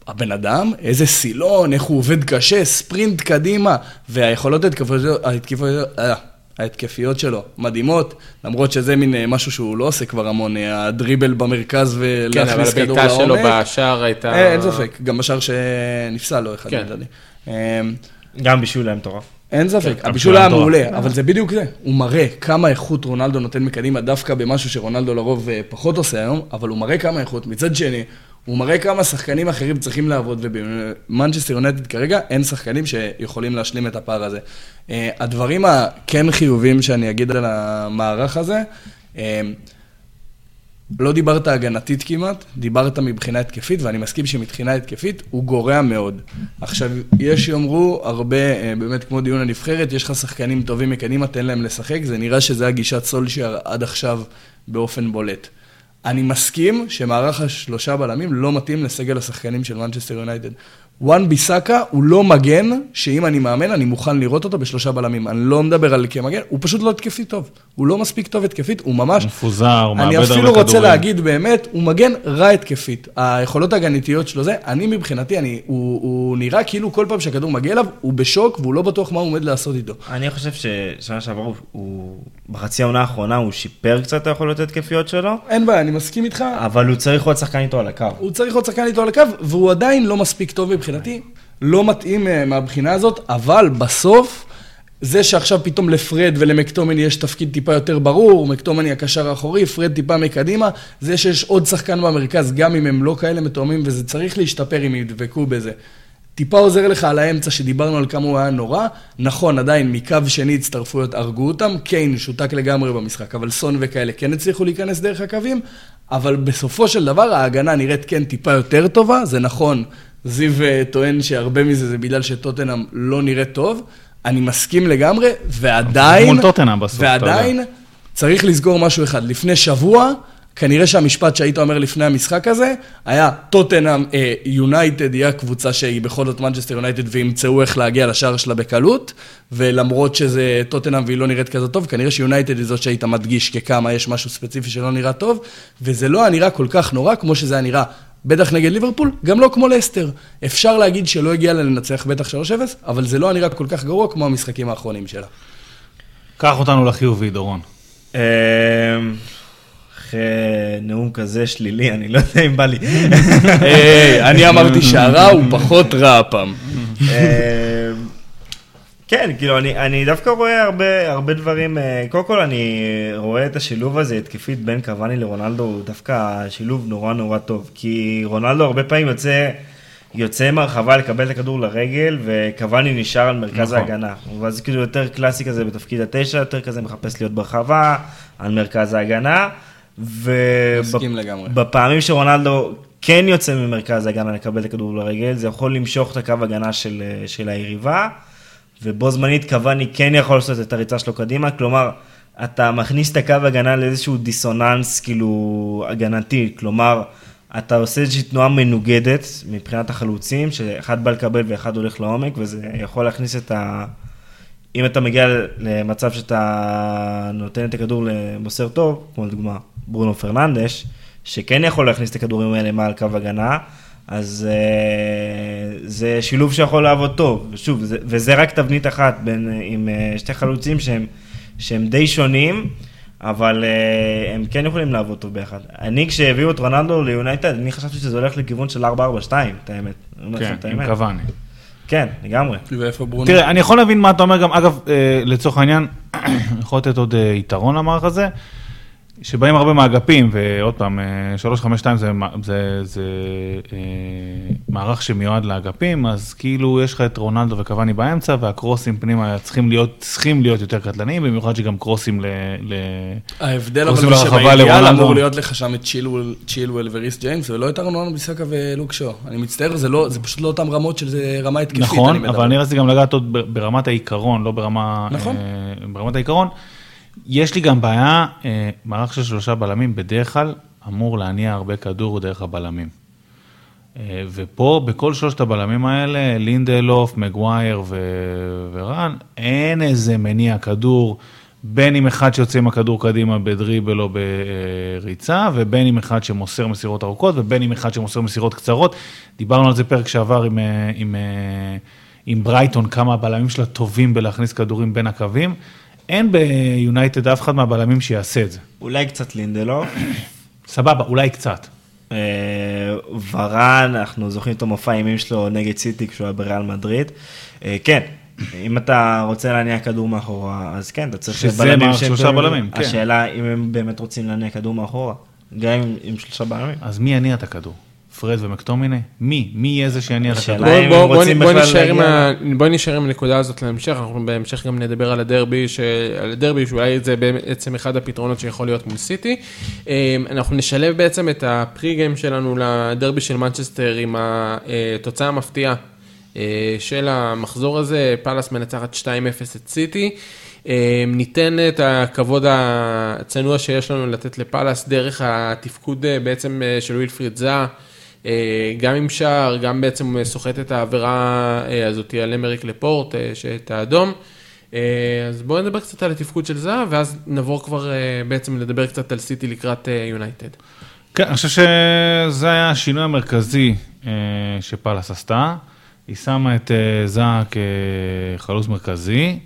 הבן אדם, איזה סילון, איך הוא עובד קשה, ספרינט קדימה, והיכולות ההתקפיות, ההתקפיות שלו מדהימות, למרות שזה מין משהו שהוא לא עושה כבר המון, הדריבל במרכז ולהכניס כן, כדור לעומק. כן, אבל הבעיטה שלו בשער הייתה... אין ספק, גם בשער שנפסל לו אחד, כן. גם בישול היה מטורף. אין ספק, כן, הבישול היה מעולה, אבל זה בדיוק זה. הוא מראה כמה איכות רונלדו נותן מקדימה, דווקא במשהו שרונלדו לרוב אה, פחות עושה היום, אבל הוא מראה כמה איכות. מצד שני, הוא מראה כמה שחקנים אחרים צריכים לעבוד, ובמנצ'סטר יונטד כרגע אין שחקנים שיכולים להשלים את הפער הזה. אה, הדברים הכן חיובים שאני אגיד על המערך הזה, אה, לא דיברת הגנתית כמעט, דיברת מבחינה התקפית, ואני מסכים שמבחינה התקפית הוא גורע מאוד. עכשיו, יש שיאמרו הרבה, אה, באמת כמו דיון הנבחרת, יש לך שחקנים טובים מקדימה, תן להם לשחק, זה נראה שזה הגישה של סולשייר עד עכשיו באופן בולט. אני מסכים שמערך השלושה בלמים לא מתאים לסגל השחקנים של מנצ'סטר יונייטד. וואן ביסאקה הוא לא מגן, שאם אני מאמן, אני מוכן לראות אותו בשלושה בלמים. אני לא מדבר על כמגן, הוא פשוט לא התקפי טוב. הוא לא מספיק טוב התקפית, הוא ממש... הוא מפוזר, הוא מאבד אני הרבה אפילו רוצה כדורים. להגיד באמת, הוא מגן רע התקפית. היכולות ההגנתיות שלו זה, אני מבחינתי, אני, הוא, הוא נראה כאילו כל פעם שהכדור מגיע אליו, הוא בשוק והוא לא בטוח מה הוא עומד לעשות איתו. אני חושב ששנה שעברה, הוא, בחצי העונה האחרונה הוא שיפר קצת את היכולות ההתקפיות שלו, אין בעיה, אני מסכים איתך, אבל הוא צריך עוד שחקן איתו על הקו. הוא צריך עוד שחקן איתו על הקו, והוא עדיין לא מספיק טוב מבחינתי, לא מתאים אה, מהבחינה הזאת, אבל בסוף, זה שעכשיו פתאום לפרד ולמקטומני יש תפקיד טיפה יותר ברור, מקטומני הקשר האחורי, פרד טיפה מקדימה, זה שיש עוד שחקן במרכז, גם אם הם לא כאלה מתואמים, וזה צריך להשתפר אם ידבקו בזה. טיפה עוזר לך על האמצע שדיברנו על כמה הוא היה נורא. נכון, עדיין מקו שני הצטרפויות הרגו אותם, קיין שותק לגמרי במשחק, אבל סון וכאלה כן הצליחו להיכנס דרך הקווים, אבל בסופו של דבר ההגנה נראית כן טיפה יותר טובה, זה נכון, זיו אה, טוען שהרבה מזה זה בגלל שטוטנאם לא נראית טוב, אני מסכים לגמרי, ועדיין, מול טוטנהאם בסוף, אתה יודע. ועדיין צריך לסגור משהו אחד. לפני שבוע, כנראה שהמשפט שהיית אומר לפני המשחק הזה, היה טוטנאם אה, יונייטד היא הקבוצה שהיא בכל זאת מנצ'סטר יונייטד וימצאו איך להגיע לשער שלה בקלות, ולמרות שזה טוטנאם והיא לא נראית כזאת טוב, כנראה שיונייטד היא זאת שהיית מדגיש ככמה יש משהו ספציפי שלא נראה טוב, וזה לא היה נראה כל כך נורא כמו שזה היה נראה. בטח נגד ליברפול, גם לא כמו לסטר. אפשר להגיד שלא הגיע לה לנצח בטח 3-0, אבל זה לא היה נראה כל כך גרוע כמו המשחקים האחרונים שלה. קח אותנו לחיובי, דורון. אמ, אחרי נאום כזה שלילי, אני לא יודע אם בא לי. היי, אני אמרתי שהרע הוא פחות רע הפעם. כן, כאילו, אני, אני דווקא רואה הרבה, הרבה דברים, אה, קודם כל אני רואה את השילוב הזה התקפית בין קוואני לרונלדו, הוא דווקא שילוב נורא נורא טוב, כי רונלדו הרבה פעמים יוצא, יוצא מהרחבה לקבל את הכדור לרגל, וקוואני נשאר על מרכז נכון. ההגנה. ואז כאילו יותר קלאסי כזה בתפקיד התשע, יותר כזה מחפש להיות ברחבה, על מרכז ההגנה. ובפעמים שרונלדו כן יוצא ממרכז ההגנה לקבל את הכדור לרגל, זה יכול למשוך את הקו הגנה של, של היריבה, ובו זמנית קוואני כן יכול לעשות את הריצה שלו קדימה, כלומר, אתה מכניס את הקו הגנה לאיזשהו דיסוננס כאילו הגנתי, כלומר, אתה עושה איזושהי תנועה מנוגדת מבחינת החלוצים, שאחד בא לקבל ואחד הולך לעומק, וזה יכול להכניס את ה... אם אתה מגיע למצב שאתה נותן את הכדור למוסר טוב, כמו לדוגמה ברונו פרננדש, שכן יכול להכניס את הכדורים האלה מעל קו הגנה, אז uh, זה שילוב שיכול לעבוד טוב. ושוב, זה, וזה רק תבנית אחת בין, עם uh, שתי חלוצים שהם, שהם די שונים, אבל uh, הם כן יכולים לעבוד טוב ביחד. אני, כשהביאו את רונלדו ליונייטד, אני חשבתי שזה הולך לכיוון של 4-4-2, את האמת. כן, את עם האמת. קוואני. כן, לגמרי. ואיפה ברונו? תראה, אני יכול להבין מה אתה אומר גם, אגב, אה, לצורך העניין, יכול לתת עוד אה, יתרון למערך הזה, שבאים הרבה מהאגפים, ועוד פעם, אה, 352 זה, מע- זה, זה אה, מערך שמיועד לאגפים, אז כאילו יש לך את רונלדו וקוואני באמצע, והקרוסים פנימה צריכים להיות, צריכים להיות יותר קטלניים, במיוחד שגם קרוסים ל... ל... ההבדל אבל זה לרחבה שבאידיאל. אמור להיות לך שם את צ'ילואל- צ'ילואל וריס ג'יימס, ולא את ארנון ביסקה ולוק שו. אני מצטער, זה לא- זה פשוט לא אותם רמות של זה רמה התקפית. נכון, מדבר. אבל אני רציתי גם לגעת עוד ברמת העיקרון, לא ברמה... נכון. אה, ברמת העיקרון. יש לי גם בעיה, אה, מערך של שלושה בלמים בדרך כלל אמור להניע הרבה כדור דרך הבלמים. אה, ופה, בכל שלושת הבלמים האלה, לינדלוף, מגווייר ו- ורן, אין איזה מניע כדור, בין אם אחד שיוצא עם הכדור קדימה בדריבל או בריצה, ובין אם אחד שמוסר מסירות ארוכות, ובין אם אחד שמוסר מסירות קצרות. דיברנו על זה פרק שעבר עם, אה, עם, עם ברייטון, כמה הבלמים שלה טובים בלהכניס כדורים בין הקווים. אין ביונייטד אף אחד מהבלמים שיעשה את זה. אולי קצת לינדלוף. סבבה, אולי קצת. אה, ורן, אנחנו זוכרים את המופע האימים שלו נגד סיטי כשהוא היה בריאל מדריד. אה, כן, אם אתה רוצה להניע כדור מאחורה, אז כן, אתה צריך שזה בלמים שלושה בלמים, כן. השאלה אם הם באמת רוצים להניע כדור מאחורה, גם עם שלושה בלמים. אז מי יניע את הכדור? פרד ומקטומיני? מי? מי יהיה זה שיניע את הכדור? בוא, נשאר עם להגיע- ה... בוא נשאר עם הנקודה הזאת להמשך, אנחנו בהמשך גם נדבר על הדרבי, ש... על הדרבי שאולי זה בעצם אחד הפתרונות שיכול להיות מול סיטי. אה, אנחנו נשלב בעצם את ה pre-game שלנו לדרבי של מנצ'סטר עם התוצאה המפתיעה אה, של המחזור הזה, פאלאס מנצחת 2-0 את סיטי. אה, ניתן את הכבוד הצנוע שיש לנו לתת לפאלאס דרך התפקוד אה, בעצם אה, של ווילפריד זאה. אה, גם עם שער, גם בעצם סוחט את העבירה אה, הזאת על אמריק לפורט, אה, שאת האדום. אז בואו נדבר קצת על התפקוד של זהב, ואז נעבור כבר בעצם לדבר קצת על סיטי לקראת יונייטד. כן, אני חושב שזה היה השינוי המרכזי שפאלאס עשתה. היא שמה את זאה כחלוץ מרכזי.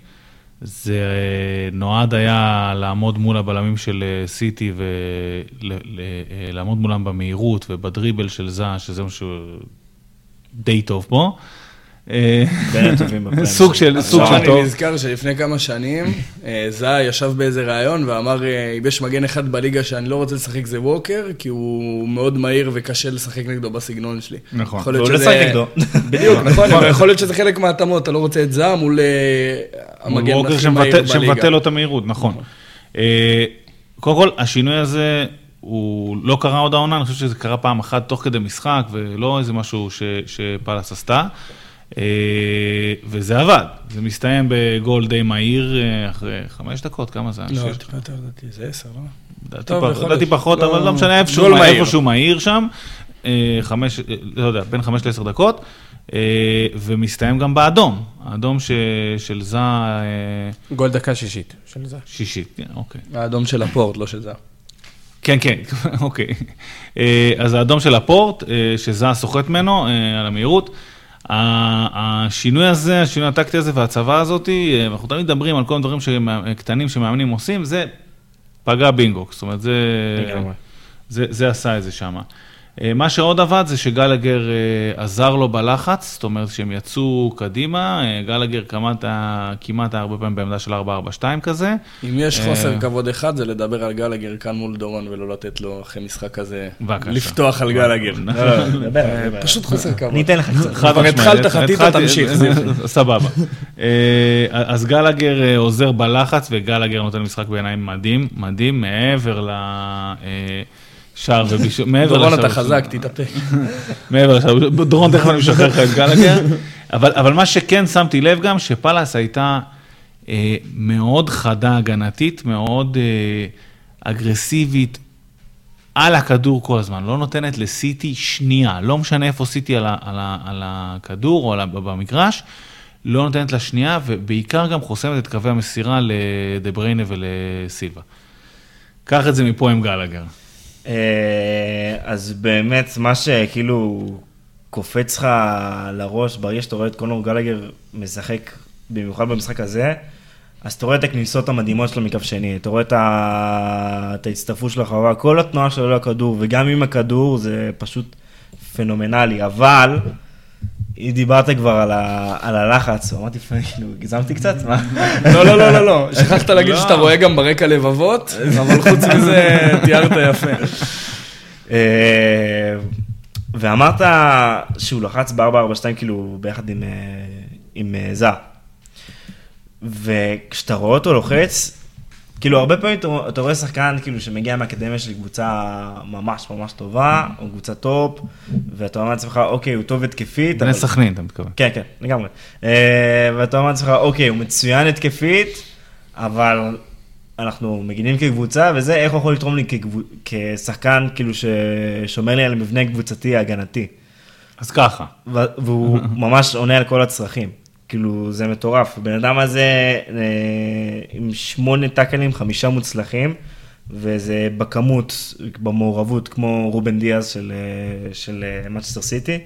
זה אה, נועד היה לעמוד מול הבלמים של אה, סיטי ולעמוד מולם במהירות ובדריבל של זאה, שזה משהו די טוב פה. אה. סוג של, סוג של טוב. אני נזכר שלפני כמה שנים, אה, זאה ישב באיזה ראיון ואמר, אה, אם יש מגן אחד בליגה שאני לא רוצה לשחק זה ווקר, כי הוא מאוד מהיר וקשה לשחק נגדו בסגנון שלי. נכון. והוא לא נגדו. בדיוק, נכון, אבל יכול להיות שזה חלק מההתאמות, אתה לא רוצה את זאה מול אה, המגן הכי שמבטל- מהיר שמבטל בליגה. לו את המהירות, נכון. אה, קודם כל, השינוי הזה, הוא לא קרה עוד העונה, אני חושב שזה קרה פעם אחת תוך כדי משחק, ולא איזה משהו ש- שפאלאס עשתה. אה, וזה עבד, זה מסתיים בגול די מהיר אה, אחרי חמש דקות, כמה זה? לא, שש? טיפה יותר לדעתי, זה עשר, לא? לדעתי. פחות, לא- אבל לא משנה, איפשהו מהיר. שם, חמש, לא יודע, בין חמש לעשר דקות, ומסתיים גם באדום, האדום ש- של זא אה, גול דקה שישית של זהב. שישית, כן, אוקיי. האדום של הפורט, לא של זאה. כן, כן, אוקיי. אה, אז האדום של הפורט, אה, שזא סוחט ממנו אה, על המהירות. השינוי הזה, השינוי הטקטי הזה והצבא הזאת, אה, אנחנו תמיד מדברים על כל מיני דברים קטנים שמאמנים עושים, זה פגע בינגו, זאת אומרת, זה. זה, זה עשה את זה שם. מה שעוד עבד זה שגלגר אה, עזר לו בלחץ, זאת אומרת שהם יצאו קדימה, אה, גלגר כמעט, כמעט הרבה פעמים בעמדה של 4-4-2 כזה. אם יש חוסר אה, כבוד אחד, זה לדבר על גלגר כאן מול דורון ולא לתת לו אחרי משחק כזה. לפתוח על גלגר. לא, אה. פשוט חוסר כבוד. אני אתן לך קצת. כבר. התחלת, התחלתי- תמשיך. סבבה. אה, אז גלגר אה, עוזר בלחץ, וגלגר נותן משחק בעיניים מדהים, מדהים, מעבר לשער ובישול, מעבר דורון, לשער אתה ובישול. חזק, תתאפק. מעבר לשער, דורון תכף אני משחרר לך את גלגר. אבל, מה שכן שמתי לב גם, שפאלאס הייתה אה, מאוד חדה הגנתית, מאוד אה, אגרסיבית, על הכדור כל הזמן, לא נותנת לסיטי שנייה, לא משנה איפה סיטי על, ה, על, ה, על הכדור או על, ה- במגרש, לא נותנת לה שנייה, ובעיקר גם חוסמת את קווי המסירה לדה בריינה ולסילבה. קח את זה מפה עם גלגר. אה, אז באמת, מה שכאילו קופץ לך לראש ברגע שאתה רואה את קונור גלגר משחק, במיוחד במשחק הזה, אז אתה רואה את הכניסות המדהימות שלו מקו שני, אתה רואה את, ה... את ההצטרפות שלו לחברה, כל התנועה שלו לכדור, וגם עם הכדור זה פשוט פנומנלי, אבל... אם דיברת כבר על, ה... על הלחץ, אמרתי, כאילו, הגזמתי קצת? מה? לא, לא, לא, לא, לא. שכחת להגיד לא. שאתה רואה גם ברקע לבבות, אבל חוץ מזה תיארת יפה. אה, ואמרת שהוא לחץ ב-442 כאילו ביחד עם, אה, עם אה, זע. וכשאתה רואה אותו לוחץ, כאילו הרבה פעמים אתה, אתה רואה שחקן כאילו שמגיע מהאקדמיה של קבוצה ממש ממש טובה, או קבוצה טופ, ואתה אומר לעצמך, אוקיי, הוא טוב התקפית. בני אבל- סכנין, אתה מתכוון. כן, כן, לגמרי. אה, ואתה אומר לעצמך, אוקיי, הוא מצוין התקפית, אבל אנחנו מגינים כקבוצה, וזה, איך הוא יכול לתרום לי כקבו- כשחקן, כאילו, ששומר לי על מבנה קבוצתי הגנתי. אז ככה. ו- והוא ממש עונה על כל הצרכים. כאילו, זה מטורף. הבן אדם הזה אה, עם שמונה טאקלים, חמישה מוצלחים, וזה בכמות, במעורבות, כמו רובן דיאז של, אה, של מצ'סטר סיטי.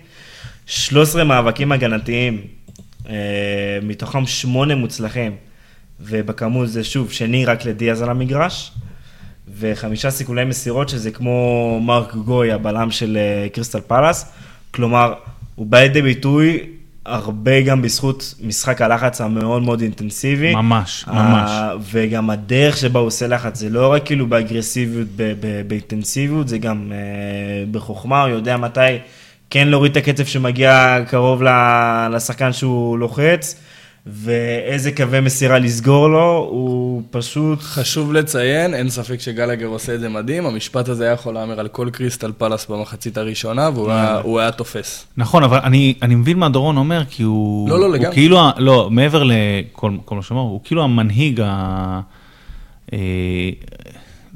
13 מאבקים הגנתיים, אה, מתוכם שמונה מוצלחים, ובכמות זה שוב, שני רק לדיאז על המגרש. וחמישה סיכולי מסירות, שזה כמו מרק גוי, הבלם של קריסטל פלאס. כלומר, הוא בא לידי ביטוי הרבה גם בזכות משחק הלחץ המאוד מאוד אינטנסיבי. ממש, ה- ממש. וגם הדרך שבה הוא עושה לחץ, זה לא רק כאילו באגרסיביות, באינטנסיביות, זה גם אה, בחוכמה, הוא יודע מתי כן להוריד את הקצב שמגיע קרוב לשחקן שהוא לוחץ, ואיזה קווי מסירה לסגור לו, הוא פשוט... חשוב לציין, אין ספק שגלגר עושה את זה מדהים, המשפט הזה היה יכול להמר על כל קריסטל פלאס במחצית הראשונה, והוא היה- הוא היה תופס. נכון, אבל אני, אני מבין מה דורון אומר, כי הוא... לא, לא, הוא לגמרי. כאילו, לא, מעבר לכל כל מה שאמר, הוא כאילו המנהיג ה...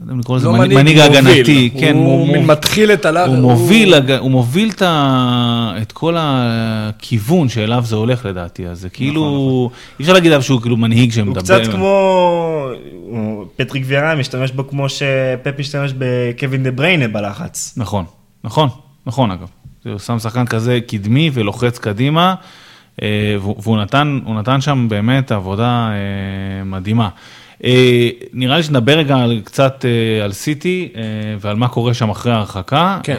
יודע אם לקרוא לזה לא מנהיג הוא. הגנתי, כן, הוא מוב- מתחיל את הלחץ. הוא מוביל, הוא מוביל את, ה... את כל הכיוון שאליו זה הולך לדעתי, אז זה כאילו, אי אפשר להגיד עליו שהוא כאילו מנהיג שמדבר. הוא קצת כמו, הוא- פטריק ויארה משתמש בו כמו שפפ משתמש בקווין דה בריינה בלחץ. נכון, נכון, נכון אגב. הוא שם שחקן כזה קדמי ולוחץ קדימה, אה, והוא נתן, הוא נתן שם באמת עבודה אה, מדהימה. אה, נראה לי שנדבר רגע על, קצת אה, על סיטי אה, ועל מה קורה שם אחרי ההרחקה. כן.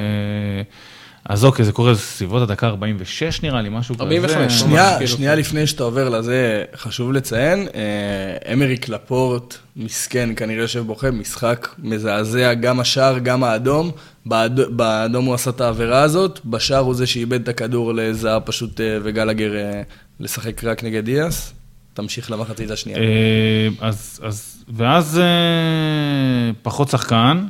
אז אוקיי, זה קורה בסביבות הדקה 46 נראה לי, משהו כזה. 45, שנייה, כאילו. שנייה לפני שאתה עובר לזה, חשוב לציין, אה, אמריק לפורט, מסכן, כנראה יושב בוכה, משחק מזעזע, גם השער, גם האדום. באד- באדום הוא עשה את העבירה הזאת, בשער הוא זה שאיבד את הכדור לזהב פשוט אה, וגלגר אה, לשחק רק נגד דיאס. תמשיך למחצית השנייה. אה, אז, אז, ואז אה, פחות שחקן,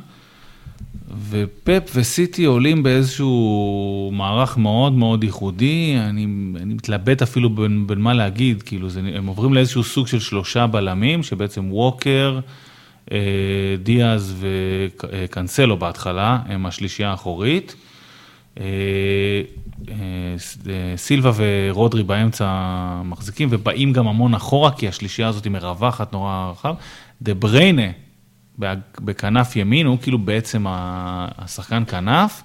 ופפ וסיטי עולים באיזשהו מערך מאוד מאוד ייחודי, אני, אני מתלבט אפילו בין, בין מה להגיד, כאילו, זה, הם עוברים לאיזשהו סוג של שלושה בלמים, שבעצם ווקר, אה, דיאז וקנסלו בהתחלה, הם השלישייה האחורית. אה, אה, אה, סילבה ורודרי באמצע מחזיקים, ובאים גם המון אחורה, כי השלישייה הזאת היא מרווחת נורא רחב. דה בריינה בכנף ימין, הוא כאילו בעצם השחקן כנף.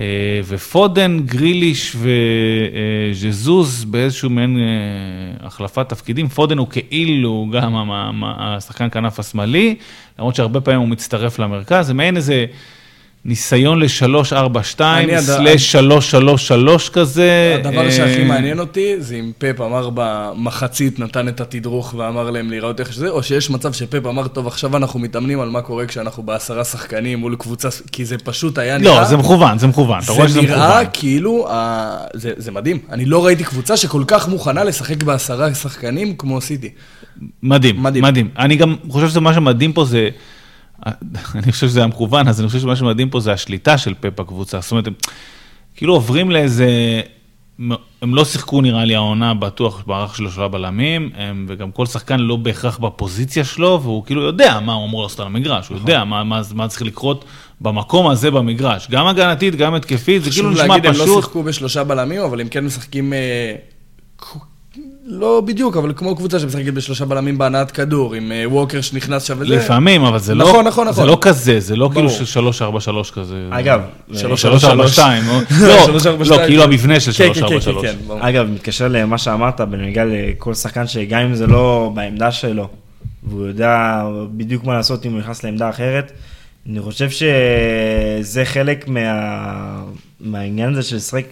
אה, ופודן, גריליש וז'זוז באיזשהו מעין אה, החלפת תפקידים. פודן הוא כאילו גם השחקן כנף השמאלי, למרות שהרבה פעמים הוא מצטרף למרכז, זה מעין איזה ניסיון ל-3-4-2, אני הד- סלאש 3-3-3 כזה. הדבר שהכי אה, מעניין אותי, זה אם פפ אמר במחצית, נתן את התדרוך ואמר להם להיראות איך שזה, או שיש מצב שפפ אמר, טוב, עכשיו אנחנו מתאמנים על מה קורה כשאנחנו בעשרה שחקנים מול קבוצה, כי זה פשוט היה נראה... לא, זה מכוון, זה מכוון, אתה רואה זה שזה נראה מכוון. כאילו, ה... זה, זה מדהים. אני לא ראיתי קבוצה שכל כך מוכנה לשחק בעשרה שחקנים כמו סיטי. מדהים, מדהים. מדהים. אני גם חושב שמה שמדהים פה זה, אני חושב שזה היה מכוון, אז אני חושב שמה שמדהים פה זה השליטה של פפ בקבוצה. זאת אומרת, הם כאילו עוברים לאיזה, הם לא שיחקו נראה לי העונה בטוח במערך של שלושה בלמים, הם, וגם כל שחקן לא בהכרח בפוזיציה שלו, והוא כאילו יודע מה הוא אמור לעשות על המגרש, הוא יודע מה, מה, מה צריך לקרות במקום הזה במגרש. גם הגנתית, גם התקפית, זה כאילו חשוב נשמע להגיד, הם לא פשוט. שיחקו בשלושה בלמים, אבל הם כן משחקים... אה, לא בדיוק, אבל כמו קבוצה שמשחקת בשלושה בלמים בהנעת כדור, עם אה, ווקר שנכנס שם וזה. לפעמים, אבל זה לא, נכון, נכון, נכון. זה לא כזה, זה לא כאילו. של 343 כזה. אגב, שלוש, שלוש ארבע שתיים, לא, שלוש, ארבע, לא, שתיים. כאילו המבנה של כן, שלוש כן, ארבע כן. כן. אגב, מתקשר למה שאמרת בנוגע לכל שחקן שגם אם זה לא בעמדה שלו, והוא יודע בדיוק מה לעשות אם הוא נכנס לעמדה אחרת, אני חושב שזה חלק מה... מהעניין הזה של לשחק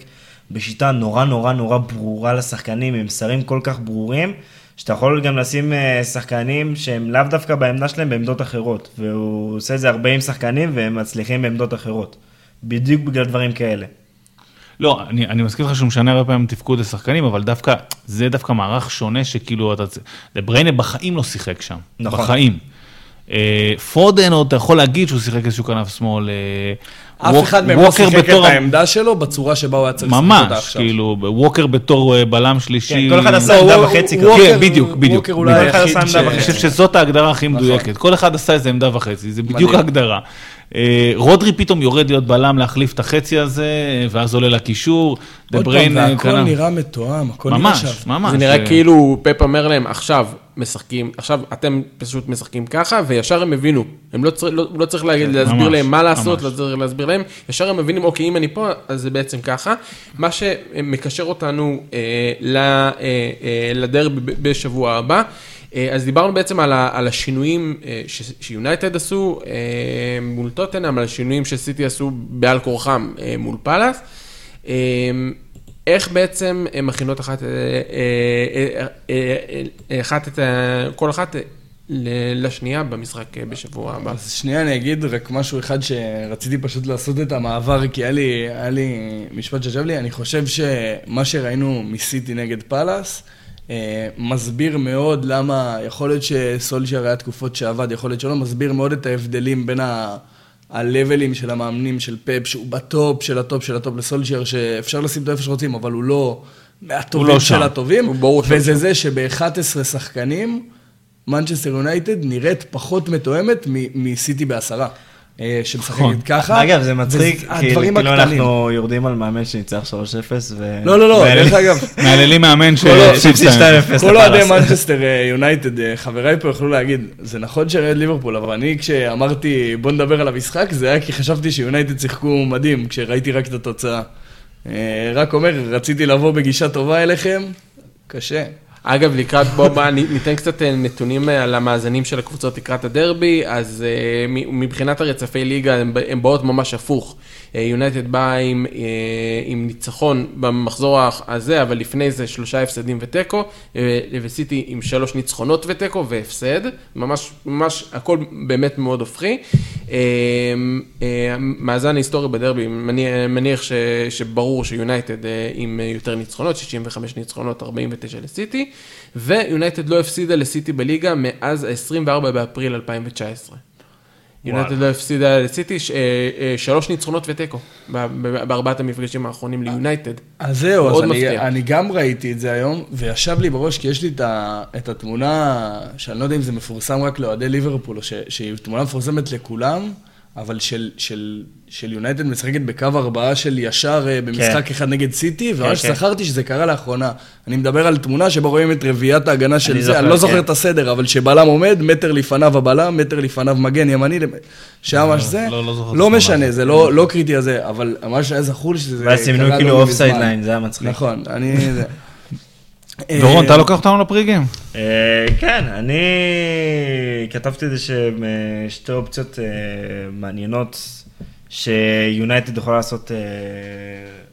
בשיטה נורא נורא נורא ברורה לשחקנים, עם מסרים כל כך ברורים, שאתה יכול גם לשים אה, שחקנים שהם לאו דווקא בעמדה שלהם בעמדות אחרות, והוא עושה את זה הרבה עם שחקנים והם מצליחים בעמדות אחרות. בדיוק בגלל דברים כאלה. לא, אני, אני מסכים לך שהוא משנה הרבה פעמים תפקוד לשחקנים, אבל דווקא, זה דווקא מערך שונה שכאילו אתה... לבריינה בחיים לא שיחק שם. נכון. בחיים. אה, פודן, עוד אתה יכול להגיד שהוא שיחק איזשהו כנף שמאל. אה, אף ווק- אחד מהם לא שיחק את בתור ה- העמדה שלו בצורה שבה הוא היה צריך לשחק אותה ממש, עכשיו. כאילו, ווקר בתור אה, בלם שלישי. כן, כל אחד עשה לא, עמדה וחצי הוא- כזה. כן, בדיוק, בדיוק. ווקר אולי בדיוק. כל אחד היחיד ש... אני. חושב שזאת ההגדרה הכי נכון. מדויקת. כל אחד עשה איזה עמדה וחצי, זה בדיוק. ההגדרה. אה, רודרי פתאום יורד להיות בלם להחליף את החצי הזה, ואז עולה לקישור. דה עוד פעם, בריין, אה, והכל כנף. נראה מתואם, הכל נראה ממש, שם. ממש. זה נראה אה, כאילו פפ אומר להם, עכשיו משחקים, עכשיו אתם פשוט משחקים ככה, וישר הם הבינו. הם לא צריך, לא, לא צריך להגיד, להסביר ממש, להם מה לעשות, ממש. לא צריך להסביר להם, ישר הם מבינים, אוקיי, אם אני פה, אז זה בעצם ככה. מה שמקשר אותנו אה, ל, אה, אה, לדרבי בשבוע הבא. אה, אז דיברנו בעצם על, ה, על השינויים אה, ש- שיונייטד עשו אה, מול טוטנאם, על השינויים שסיטי עשו בעל כורחם אה, מול פאלאס. איך בעצם הן מכינות אחת, אה, אה, אה, אחת את, כל אחת לשנייה במשחק בשבוע הבא? אז שנייה אני אגיד רק משהו אחד שרציתי פשוט לעשות את המעבר, כי היה לי, היה לי משפט שישב לי, אני חושב שמה שראינו מסיטי נגד פאלאס, מסביר מאוד למה, יכול להיות שסולשר היה תקופות שעבד, יכול להיות שלא, מסביר מאוד את ההבדלים בין ה... הלבלים של המאמנים של פפ, שהוא בטופ של הטופ של הטופ לסולשר, שאפשר לשים אותו איפה שרוצים, אבל הוא לא מהטובים לא של שם. הטובים, וזה. זה שב-11 שחקנים, מנצ'סטר יונייטד נראית פחות מתואמת מסיטי בעשרה. אה, שמשחקת נכון. ככה. אגב, זה מצחיק, כאילו כאילו. אנחנו יורדים על מאמן שניצח 3-0 ו... לא, לא, לא, דרך אגב, מהללים מאמן שהפסיד 2-0 כל אוהדי. מנצ'סטר אה, יונייטד, אה, חבריי פה יכלו להגיד, זה נכון שראיתי ליברפול, אבל אני כשאמרתי בוא נדבר על המשחק, זה היה כי חשבתי שיונייטד שיחקו מדהים, כשראיתי רק את התוצאה. אה, רק אומר, רציתי לבוא בגישה טובה אליכם, קשה. אגב, לקראת, בוא, ניתן קצת אה, נתונים אה, על המאזנים של הקבוצות לקראת הדרבי, אז אה, מבחינת הרצפי ליגה הם באות ממש הפוך. יונייטד באה עם, עם ניצחון במחזור הזה, אבל לפני זה שלושה הפסדים ותיקו, וסיטי עם שלוש ניצחונות ותיקו והפסד, ממש, ממש הכל באמת מאוד הופכי. המאזן ההיסטורי בדרבי, מניח, שברור שיונייטד עם יותר ניצחונות, 65 ניצחונות, 49 לסיטי, ויונייטד לא הפסידה לסיטי בליגה מאז ה-24 באפריל 2019. יונייטד לא הפסידה לסיטי, ש- אה, אה, שלוש ניצחונות ותיקו בארבעת המפגשים האחרונים ליונייטד. אז זהו, אז אני. אני גם ראיתי את זה היום, וישב לי בראש, כי יש לי את, ה, את התמונה, שאני לא יודע אם זה מפורסם רק לאוהדי ליברפול, או ש, שהיא תמונה מפורסמת לכולם, אבל של, של, של יונייטד משחקת בקו ארבעה של ישר אה, במשחק אחד נגד סיטי, וממש כן. זכרתי שזה קרה לאחרונה. אני מדבר על תמונה שבה רואים את רביעיית ההגנה של אני זה, זוכר, אני לא זוכר כן. את הסדר, אבל שבלם עומד, מטר לפניו הבלם, מטר לפניו מגן ימני, שהיה ממש זה, לא- לא לא התמונה משנה. זה לא לא קריטי הזה, אבל מה שהיה זכור שזה ואז סימנו קרה כאילו לא אוף מזמן. סייד ליין, זה היה מצחיק. נכון, אני... זה. דורון, אה, אתה לוקח אותנו לפריגים? אה, כן, אני כתבתי איזה שהם אה, שתי אופציות אה, מעניינות שיונייטד יכולה לעשות אה,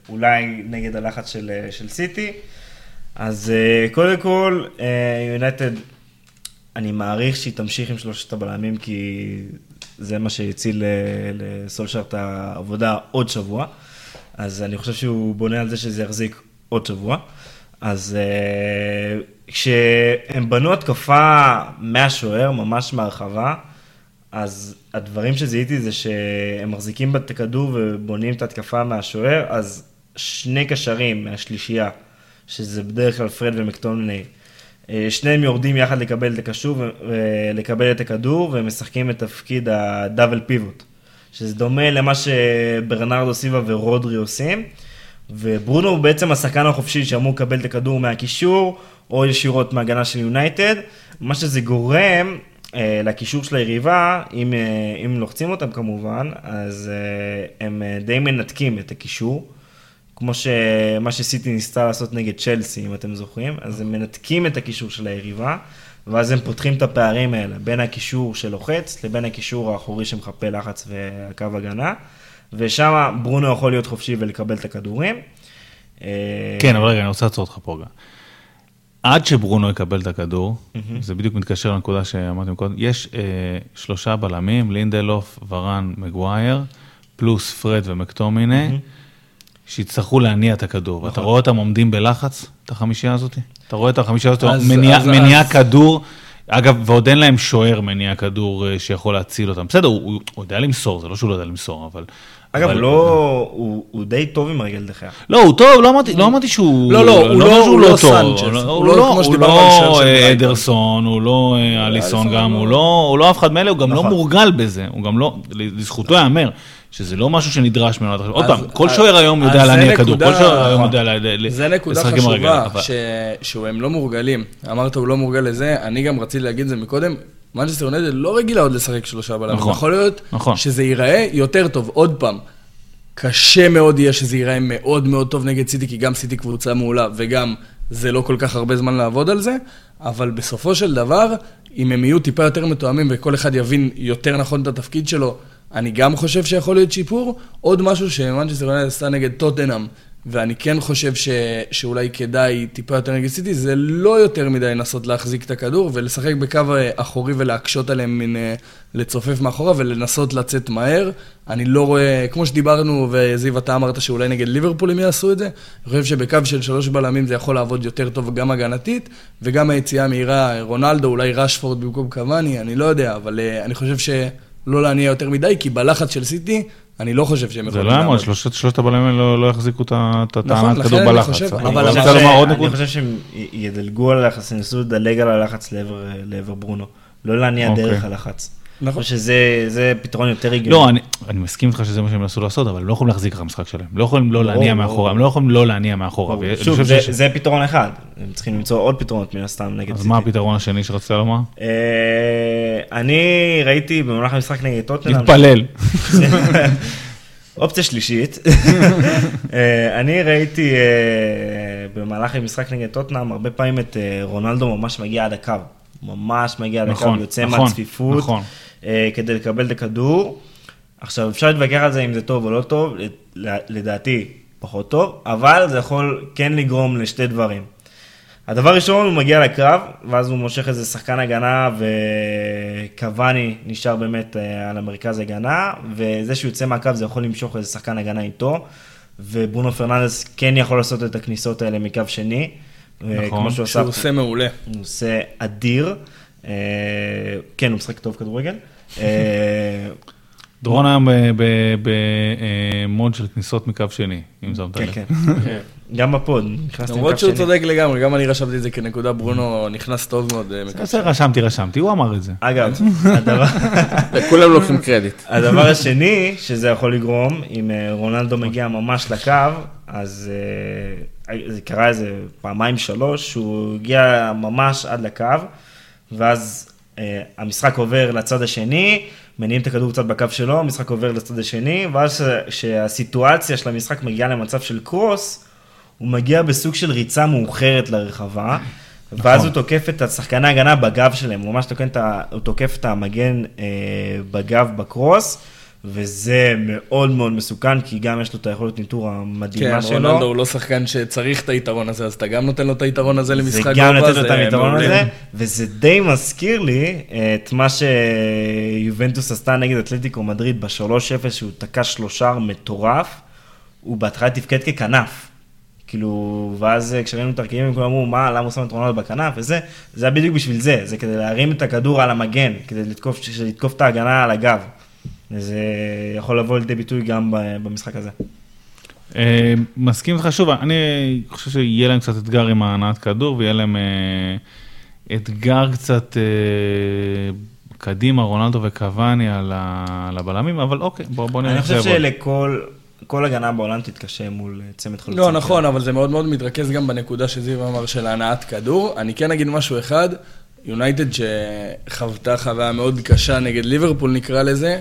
אולי נגד הלחץ של, אה, של סיטי. אז אה, קודם כל, אה, יונייטד, אני מעריך שהיא תמשיך עם שלושת הבלמים, כי זה מה שהציל אה, לסולשר את העבודה עוד שבוע. אז אני חושב שהוא בונה על זה שזה יחזיק עוד שבוע. אז אה, כשהם בנו התקפה מהשוער, ממש מהרחבה, אז הדברים שזיהיתי זה שהם מחזיקים את הכדור ובונים את ההתקפה מהשוער, אז שני קשרים מהשלישייה, שזה בדרך כלל פרד ומקטומני, אה, שניהם יורדים יחד לקבל את הקשור ולקבל את הכדור, והם משחקים את תפקיד הדאבל פיבוט, שזה דומה למה שברנרדו סיבה ורודרי עושים. וברונו הוא בעצם השחקן החופשי שאמור לקבל את הכדור מהקישור, או ישירות מהגנה של יונייטד. מה שזה גורם אה, לקישור של היריבה, אם, אה, אם לוחצים אותם כמובן, אז אה, הם אה, די מנתקים את הקישור. כמו שמה שסיטי ניסתה לעשות נגד צ'לסי, אם אתם זוכרים, אז הם מנתקים את הקישור של היריבה, ואז הם פותחים את הפערים האלה בין הקישור שלוחץ לבין הקישור האחורי שמחפה לחץ והקו הגנה, ושם ברונו יכול להיות חופשי ולקבל את הכדורים. אה, כן, אבל רגע, אני רוצה לעצור אותך פה רגע. עד שברונו יקבל את הכדור, זה בדיוק מתקשר לנקודה שאמרתם קודם, יש אה, שלושה בלמים, לינדלוף, ורן, מגווייר, פלוס פרד ומקטומיני, שיצטרכו להניע את הכדור. ואתה רואה אותם עומדים בלחץ, את החמישייה הזאת? אתה רואה את החמישייה הזאת, אז- מניע- אז- מניע אז- כדור, אגב, ועוד אין להם שוער מניע כדור אה, שיכול להציל אותם. בסדר, הוא הוא יודע למסור, זה לא שהוא לא יודע למסור, אבל... אגב, אבל- לא, הוא, הוא די טוב עם הרגל דחיה. לא, הוא טוב, לא אמרתי, לא אמרתי שהוא... לא, לא, הוא לא- שהוא הוא לא טוב. סנצ'ז, הוא לא- הוא לא לא- כמו הוא לא אה. אדרסון, הוא לא אה, אליסון גם, לא- הוא לא הוא לא אף אחד מאלה, הוא גם לא נכון. מורגל בזה, הוא גם לא, לזכותו ייאמר, שזה לא משהו שנדרש ממנו. עוד אז- פעם, כל שוער היום יודע זה להניע כדור, כל נקודה- שוער היום נכון. יודע זה נקודה לשחק עם הרגל. חשובה, אבל- ש... שהם לא מורגלים. אמרת הוא לא מורגל לזה, אני גם רציתי להגיד את זה מקודם. מנצ'סטר יונייטד לא רגילה עוד לשחק שלושה בלמים. נכון, יכול להיות נכון. שזה ייראה יותר טוב. עוד פעם, קשה מאוד יהיה שזה ייראה מאוד מאוד טוב נגד סיטי, כי גם סיטי קבוצה מעולה, וגם זה לא כל כך הרבה זמן לעבוד על זה, אבל בסופו של דבר, אם הם יהיו טיפה יותר מתואמים וכל אחד יבין יותר נכון את התפקיד שלו, אני גם חושב שיכול להיות שיפור. עוד משהו שמנצ'סטר יונייטד עשתה נגד טוטנאם, ואני כן חושב ש... שאולי כדאי טיפה יותר נגד סיטי, זה לא יותר מדי לנסות להחזיק את הכדור ולשחק בקו אחורי ולהקשות עליהם מן אה, לצופף מאחורה ולנסות לצאת מהר. אני לא רואה, כמו שדיברנו, וזיו, אתה אמרת שאולי נגד ליברפול הם יעשו את זה, אני חושב שבקו של שלוש בלמים זה יכול לעבוד יותר טוב גם הגנתית, וגם היציאה מהירה, רונלדו, אולי רשפורד במקום קוואני, אני לא יודע, אבל אה, אני חושב שלא להניע יותר מדי, כי בלחץ של סיטי, אני לא חושב שהם זה יכולים לא לעמוד. שלושת שלושת הבלמים האלה לא לא יחזיקו את נכון, הטענת לכן כדור אני בלחץ. חושב- אני אבל רוצה אבל- לומר עוד אני. חושב שהם ידלגו על הלחץ, ינסו לדלג על הלחץ לעבר לעבר ברונו. לא להניע אוקיי. דרך הלחץ. אני נכון. חושב שזה זה פתרון יותר הגיוני. לא, אני, אני מסכים איתך שזה מה שהם ינסו לעשות, אבל הם לא יכולים להחזיק לך משחק שלהם. לא יכולים לא להניע. מאחורה, הם לא יכולים לא להניע מאחורה. שוב, זה, שיש- זה פתרון אחד, הם צריכים למצוא עוד פתרונות מן הסתם נגד אז סיטי. מה הפתרון השני שרצית לומר? אה, אני ראיתי במהלך המשחק נגד טוטנאם, להתפלל. אופציה שלישית, אה, אני ראיתי אה, במהלך המשחק נגד טוטנאם הרבה פעמים את רונלדו ממש מגיע עד הקו, ממש מגיע נכון, יוצא נכון, מהצפיפות, נכון. אה, כדי לקבל את הכדור. עכשיו אפשר להתווכח על זה אם זה טוב או לא טוב, לדעתי פחות טוב, אבל זה יכול כן לגרום לשתי דברים. הדבר ראשון, הוא מגיע לקרב, ואז הוא מושך איזה שחקן הגנה, וקוואני נשאר באמת אה, על המרכז הגנה, וזה שהוא יוצא מהקו זה יכול למשוך איזה שחקן הגנה איתו, וברונו פרננדס כן יכול לעשות את הכניסות האלה מקו שני. נכון. כמו שהוא עושה, שהוא עושה מעולה. הוא עושה אדיר. אה, כן, הוא משחק טוב כדורגל. אה, דורון היום במוד של כניסות מקו שני, אם שמת כן, לב. כן. גם בפוד, נכנסתי למרות מקו שהוא שני. צודק לגמרי, גם אני רשמתי את זה כנקודה, ברונו נכנס טוב מאוד. אה, בסדר, רשמתי, רשמתי, הוא אמר את זה. אגב, הדבר... כולם לוקחים קרדיט. הדבר השני שזה יכול לגרום, אם אה, רונלדו מגיע ממש לקו, אז אה, זה קרה איזה פעמיים שלוש, שהוא הגיע ממש עד לקו, ואז אה, המשחק עובר לצד השני, מניעים את הכדור קצת בקו שלו, המשחק עובר לצד השני, ואז כשהסיטואציה של המשחק מגיעה למצב של קרוס, הוא מגיע בסוג של ריצה מאוחרת לרחבה, ואז הוא תוקף את השחקני ההגנה בגב שלהם, הוא ממש תוקף את המגן אה, בגב בקרוס, וזה מאוד מאוד מסוכן, כי גם יש לו את היכולת ניטור כן, המדהימה שלו. רונלדו הוא לא שחקן שצריך את היתרון הזה, אז אתה גם נותן לו את היתרון הזה זה למשחק גם גובה, לתת לו את זה היתרון. הזה, וזה די מזכיר לי את מה שיובנטוס עשתה נגד אתלטיקו מדריד ב-3-0, שהוא תקע שלושר מטורף, הוא בהתחלה תפקד ככנף. כאילו, ואז כשראינו את הרכבים, הם כולם אמרו, מה, למה הוא שם את רונלדו בכנף וזה, זה היה בדיוק בשביל זה, זה כדי להרים את הכדור על המגן, כדי לתקוף, לתקוף את ההגנה על הגב. וזה יכול לבוא לידי ביטוי גם במשחק הזה. אה, מסכים איתך שוב, אני חושב שיהיה להם קצת אתגר עם ההנעת כדור, ויהיה להם אה, אתגר קצת אה, קדימה, רונלדו וקוואני על הבלמים, אבל אוקיי, בוא בוא נראה אני איך זה חושב. שלכל כל הגנה בעולם תתקשה מול צמד חלוצים. לא, נכון, אבל זה מאוד מאוד מתרכז גם בנקודה שזיו אמר של הנעת כדור. אני כן אגיד משהו אחד, יונייטד שחוותה חוויה מאוד קשה נגד ליברפול נקרא לזה,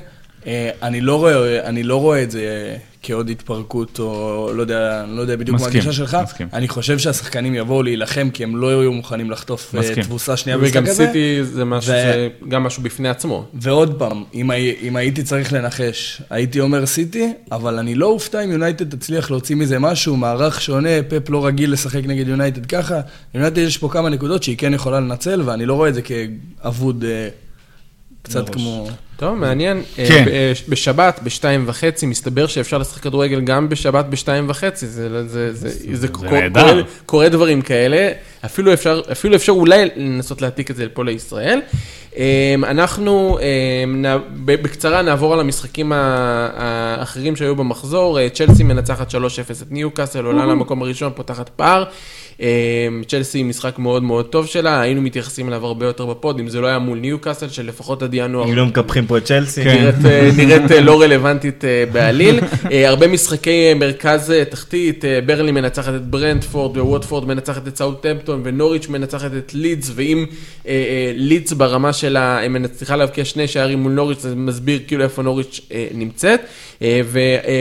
אני לא רואה, אני לא רואה את זה כעוד התפרקות, או לא יודע, לא יודע בדיוק מה מסכים, הגישה שלך. מסכים. אני חושב שהשחקנים יבואו להילחם, כי הם לא יהיו מוכנים לחטוף אה, מסכים. תבוסה שנייה וגם במשחק הזה. סיטי זה משהו, ו- זה גם משהו בפני עצמו. ועוד פעם, אם, אם הייתי צריך לנחש, הייתי אומר סיטי, אבל אני לא אופתע אם יונייטד תצליח להוציא מזה משהו, מערך שונה, פפ לא רגיל לשחק נגד יונייטד ככה. יונייטד יש פה כמה נקודות שהיא כן יכולה לנצל, ואני לא רואה את זה כאבוד אה, קצת. כמו... טוב, מעניין. כן. אה, בשבת, בשתיים וחצי, מסתבר שאפשר לשחק כדורגל גם בשבת בשתיים וחצי. זה, זה, זה, זה, זה קורה, נהדר. קורה, דברים כאלה. אפילו אפשר, אפילו אפשר אולי לנסות להעתיק את זה פה לישראל. אה, אנחנו אה, בקצרה נעבור על המשחקים האחרים שהיו במחזור. אה, צ'לסי מנצחת 3-0 את ניוקאסל, עולה למקום הראשון, פותחת פער. אה, צ'לסי משחק מאוד מאוד טוב שלה, היינו מתייחסים אליו הרבה יותר בפוד, אם זה לא היה מול ניוקאסל, שלפחות עד ינואר אם לא מקפחים פה את צ'לסי. כן. נראית, אה, אה, לא רלוונטית אה, בעליל. הרבה משחקי מרכז תחתית, ברנלי מנצחת את ברנטפורד ווטפורד מנצחת את סאוטהמפטון ונוריץ' מנצחת את לידס, ואם לידס ברמה שלה מצליחה להבקיע שני שערים מול נוריץ', זה מסביר כאילו איפה נוריץ' נמצאת.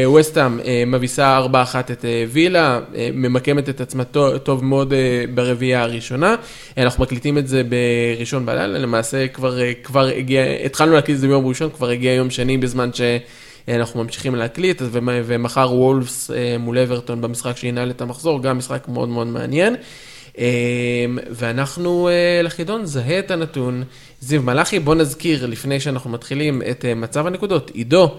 וווסטהאם מביסה 4-1 את וילה, ממקמת את עצמה טוב מאוד אה, ברביעייה הראשונה. אה, אנחנו מקליטים את זה בראשון בלילה, למעשה כבר, אה, כבר הגיע, התחלנו להקליט את זה ביום ראשון, כבר הגיע יום שני בזמן שאנחנו ממשיכים להקליט, ומחר וולפס מול אברטון במשחק שינהל את המחזור, גם משחק מאוד מאוד מעניין. ואנחנו לחידון, זהה את הנתון. זיו מלאכי, בוא נזכיר לפני שאנחנו מתחילים את מצב הנקודות. עידו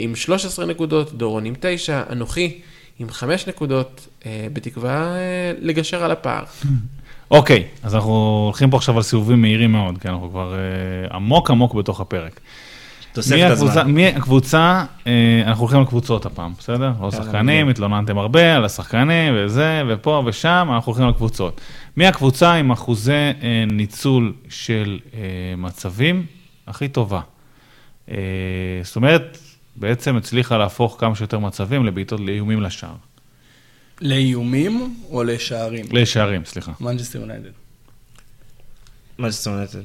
עם 13 נקודות, דורון עם 9, אנוכי עם 5 נקודות, אה, בתקווה אה, לגשר על הפער. אוקיי, אז אנחנו הולכים פה עכשיו על סיבובים מהירים מאוד, כי אנחנו כבר אה, עמוק עמוק בתוך הפרק. תוספת מי הזמן. הקבוצה, מי הקבוצה, אה, אנחנו הולכים על קבוצות הפעם, בסדר? לא שחקנים, התלוננתם הרבה על השחקנים וזה, ופה ושם, אנחנו הולכים על קבוצות. מי הקבוצה עם אחוזי אה, ניצול של אה, מצבים הכי טובה? אה, זאת אומרת, בעצם הצליחה להפוך כמה שיותר מצבים לבעיטות לאיומים לשער. לאיומים או לשערים? לשערים, סליחה. מנצ'סטר יונייטד. מנצ'סטר יונייטד.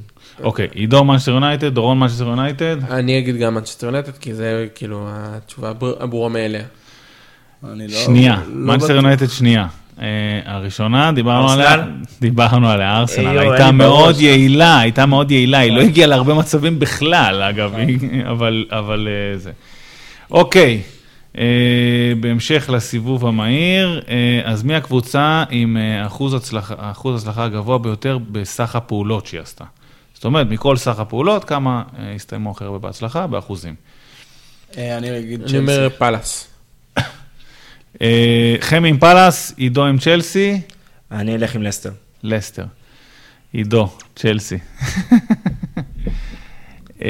אוקיי, עידו מנצ'סטר יונייטד, דורון מנצ'סטר יונייטד. אני אגיד גם מנצ'סטר יונייטד, כי זה כאילו התשובה הבר- הברורה מאליה. לא... שנייה, לא מנצ'סטר בטוח. יונייטד שנייה. אה, הראשונה, דיברנו? עליה, דיברנו עליה, ארסנל, הייתה מאוד. יעילה, הייתה מאוד יעילה, היא לא הגיעה להרבה מצבים בכלל, אגב, היא- אבל אבל, אה, זה. אוקיי, אה, בהמשך לסיבוב המהיר, אה, אז מי הקבוצה עם אה, אחוז הצלחה- אחוז הצלחה הגבוה ביותר בסך הפעולות שהיא עשתה? זאת אומרת, מכל סך הפעולות, כמה אה, הסתיימו הכי הרבה בהצלחה? באחוזים. אה, אני אגיד אני צ'לסי. אומר פאלאס. אה, חמי עם פאלאס, עידו עם צ'לסי. אני אלך עם לסטר. לסטר. עידו, צ'לסי.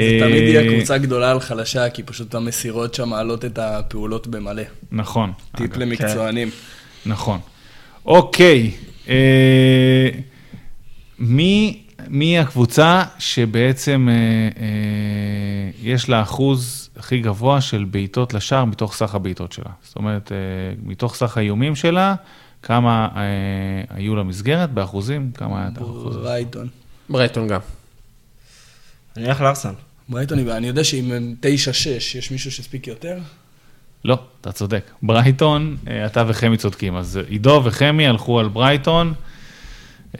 זה תמיד יהיה אה, קבוצה גדולה על חלשה, כי פשוט המסירות שם מעלות את הפעולות במלא. נכון, טיפ אגב, למקצוענים. נכון. אוקיי, אה, מי, מי הקבוצה שבעצם אה, אה, יש לה אחוז הכי גבוה של בעיטות לשער מתוך סך הבעיטות שלה? זאת אומרת, אה, מתוך סך האיומים שלה, כמה אה, היו למסגרת באחוזים? כמה היה את האחוז? הזה? ברייטון. ברייטון גם. אני אלך לארסנל. ברייטון, אני יודע שאם הם 9-6, יש מישהו שהספיק יותר? לא, אתה צודק. ברייטון, אה, אתה וחמי צודקים. אז עידו וחמי הלכו על ברייטון.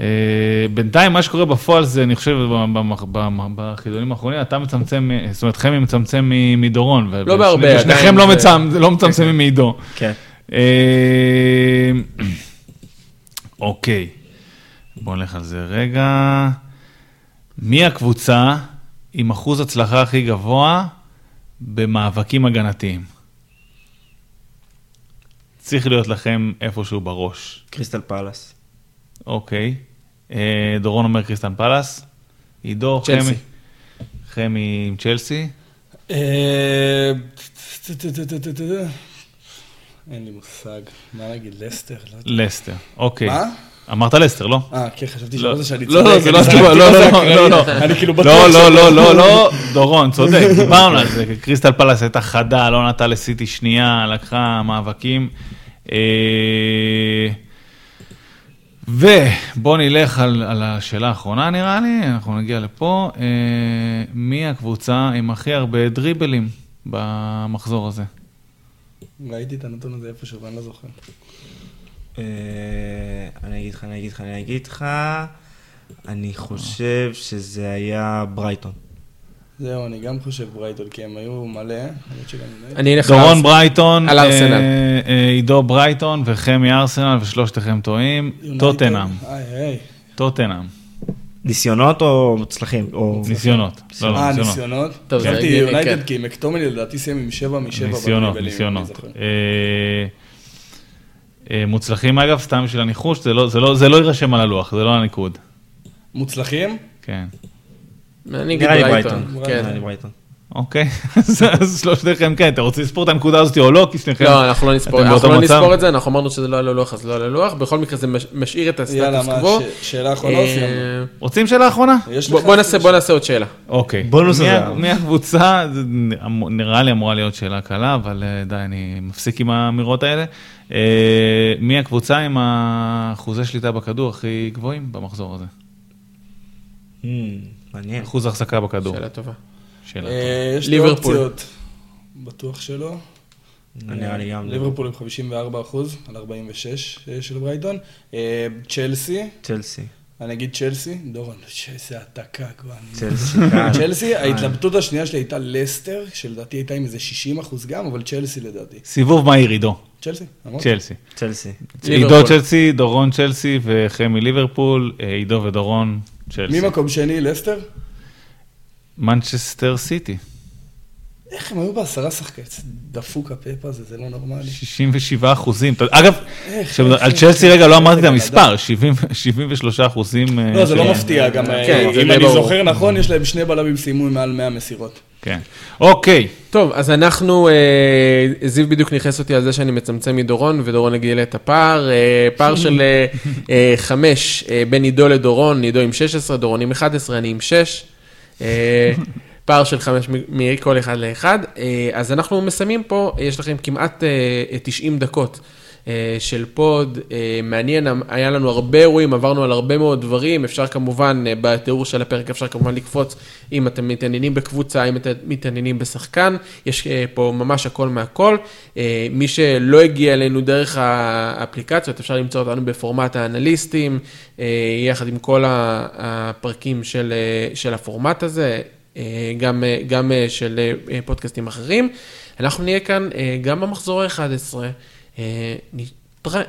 אה, בינתיים, מה שקורה בפועל זה, אני חושב, בחידונים האחרונים, אתה מצמצם, אה, זאת אומרת, חמי מצמצם מדורון. לא בהרבה, עדיין לא זה- מצמצם- לא מצמצמים מעידו. כן. אה, אוקיי, בואו נלך על זה רגע. מי הקבוצה עם אחוז הצלחה הכי גבוה במאבקים הגנתיים? צריך להיות לכם איפשהו בראש. קריסטל פלאס. אוקיי. אה, דורון אומר קריסטן פלאס. עידו. חמי. חמי עם צ'לסי. אה, אין לי מושג. מה להגיד, לסטר? לא. לסטר. אוקיי. מה? אמרת לסטר, לא? אה, כן, חשבתי לא, שאמרת שאני לא, צודק. לא, זה לא התשובה, לא, לא. לא, לא. אני כאילו בטוח לא, לא, לא, לא, לא, דורון, צודק, דיברנו על זה, קריסטל פלאס הייתה חדה, לא נתנה לסיטי שנייה, לקחה מאבקים. אה, ובואו נלך על, על השאלה האחרונה נראה לי, אנחנו נגיע לפה. אה, מי הקבוצה עם הכי הרבה דריבלים במחזור הזה? ראיתי את הנתון הזה איפשהו, ואני לא זוכר. אה, אני אגיד לך, אני אגיד לך, אני אגיד לך, אני חושב שזה היה ברייטון. זהו, אני גם חושב ברייטון, כי הם היו מלא. אני- אלך דורון. ברייטון, על ארסנל. אה, אה, עידו ברייטון וחמי ארסנל ושלושתכם טועים. טוטנאם. טוטנאם, ניסיונות או מוצלחים? או... ניסיונות, לא, לא, אה, ניסיונות. ניסיונות? טוב, זה יונייטד, כן. כי מקטומני לדעתי סיים עם שבע משבע ניסיונות, בדריבלים, ניסיונות. אני זוכר. אה, אה, מוצלחים אגב, סתם בשביל הניחוש, זה לא- זה לא- זה לא יירשם על הלוח, זה לא הניקוד. מוצלחים? כן. אני אגיד נראה לי ברייטון. ברייטון. כן. אוקיי, אז אז שלושתכם כן, אתם רוצים לספור את הנקודה הזאת או לא? כי שניכם... לא, אנחנו לא נספור לא? נספור את זה, אנחנו אמרנו שזה לא על הלוח, אז לא על הלוח. בכל מקרה זה מש- משאיר את יאללה, הסטטוס מה, קוו. ש- שאלה אחרונה או אה, סיימנו? רוצים שאלה אחרונה? בוא נעשה- בוא נעשה עוד שאלה. אוקיי. בונוס מי ה- הזהב. מי הקבוצה, זה נ- נראה לי אמורה להיות שאלה קלה, אבל אה, די, אני מפסיק עם האמירות האלה. אה, מי הקבוצה עם האחוזי שליטה בכדור הכי גבוהים במחזור הזה? Hmm, מעניין. אחוז החזקה בכדור. שאלה טובה. שאלה אה, יש לי ליברפול. אופציות. בטוח שלא. נראה לי גם. ליברפול עם 54 אחוז, על 46 אה, של ברייטון. אה, צ'לסי, צ'לסי. אני אגיד צ'לסי. דורון, איזה העתקה כבר. צ'לסי. כאן. צ'לסי, ההתלבטות השנייה שלי הייתה לסטר, שלדעתי הייתה עם איזה 60 אחוז גם, אבל צ'לסי לדעתי. סיבוב מהיר, עידו. צ'לסי, אמרתי. צ'לסי. עידו צ'לסי, דורון צ'לסי וחמי ליברפול, אה, עידו ודורון צ'לסי. מי מקום שני, לסטר? מנצ'סטר סיטי, איך הם היו בעשרה שחקנים? דפוק הפאפ הזה, זה לא נורמלי. 67 אחוזים. אגב, איך, על איך, צ'לסי רגע לא אמרתי את המספר, 70 73 אחוזים. אה, לא, זה לא מפתיע, גם אה, כן, זה אם אני ברור. זוכר נכון, יש להם שני בלמים סיימו מעל 100 מסירות. כן. אוקיי. טוב, אז אנחנו, אה, זיו בדיוק נכנס אותי על זה שאני מצמצם מדורון, ודורון הגיע את הפער. אה, פער של אה, אה, חמש אה, בין עידו לדורון, עידו עם 16, דורון עם 11, אני עם 6. אה, פער של חמש מכל אחד לאחד. אה, אז אנחנו מסיימים פה, יש לכם כמעט אה, 90 דקות. אה, של פוד, אה, מעניין, היה לנו הרבה אירועים, עברנו על הרבה מאוד דברים, אפשר כמובן, אה, בתיאור של הפרק אפשר כמובן לקפוץ אם אתם מתעניינים בקבוצה, אם אתם מתעניינים בשחקן, יש פה ממש הכל מהכל. מי שלא הגיע אלינו דרך האפליקציות, אפשר למצוא אותנו בפורמט האנליסטים, יחד עם כל הפרקים של, של הפורמט הזה. גם, גם של פודקאסטים אחרים. אנחנו נהיה כאן גם במחזור ה-11. אה, נתראה.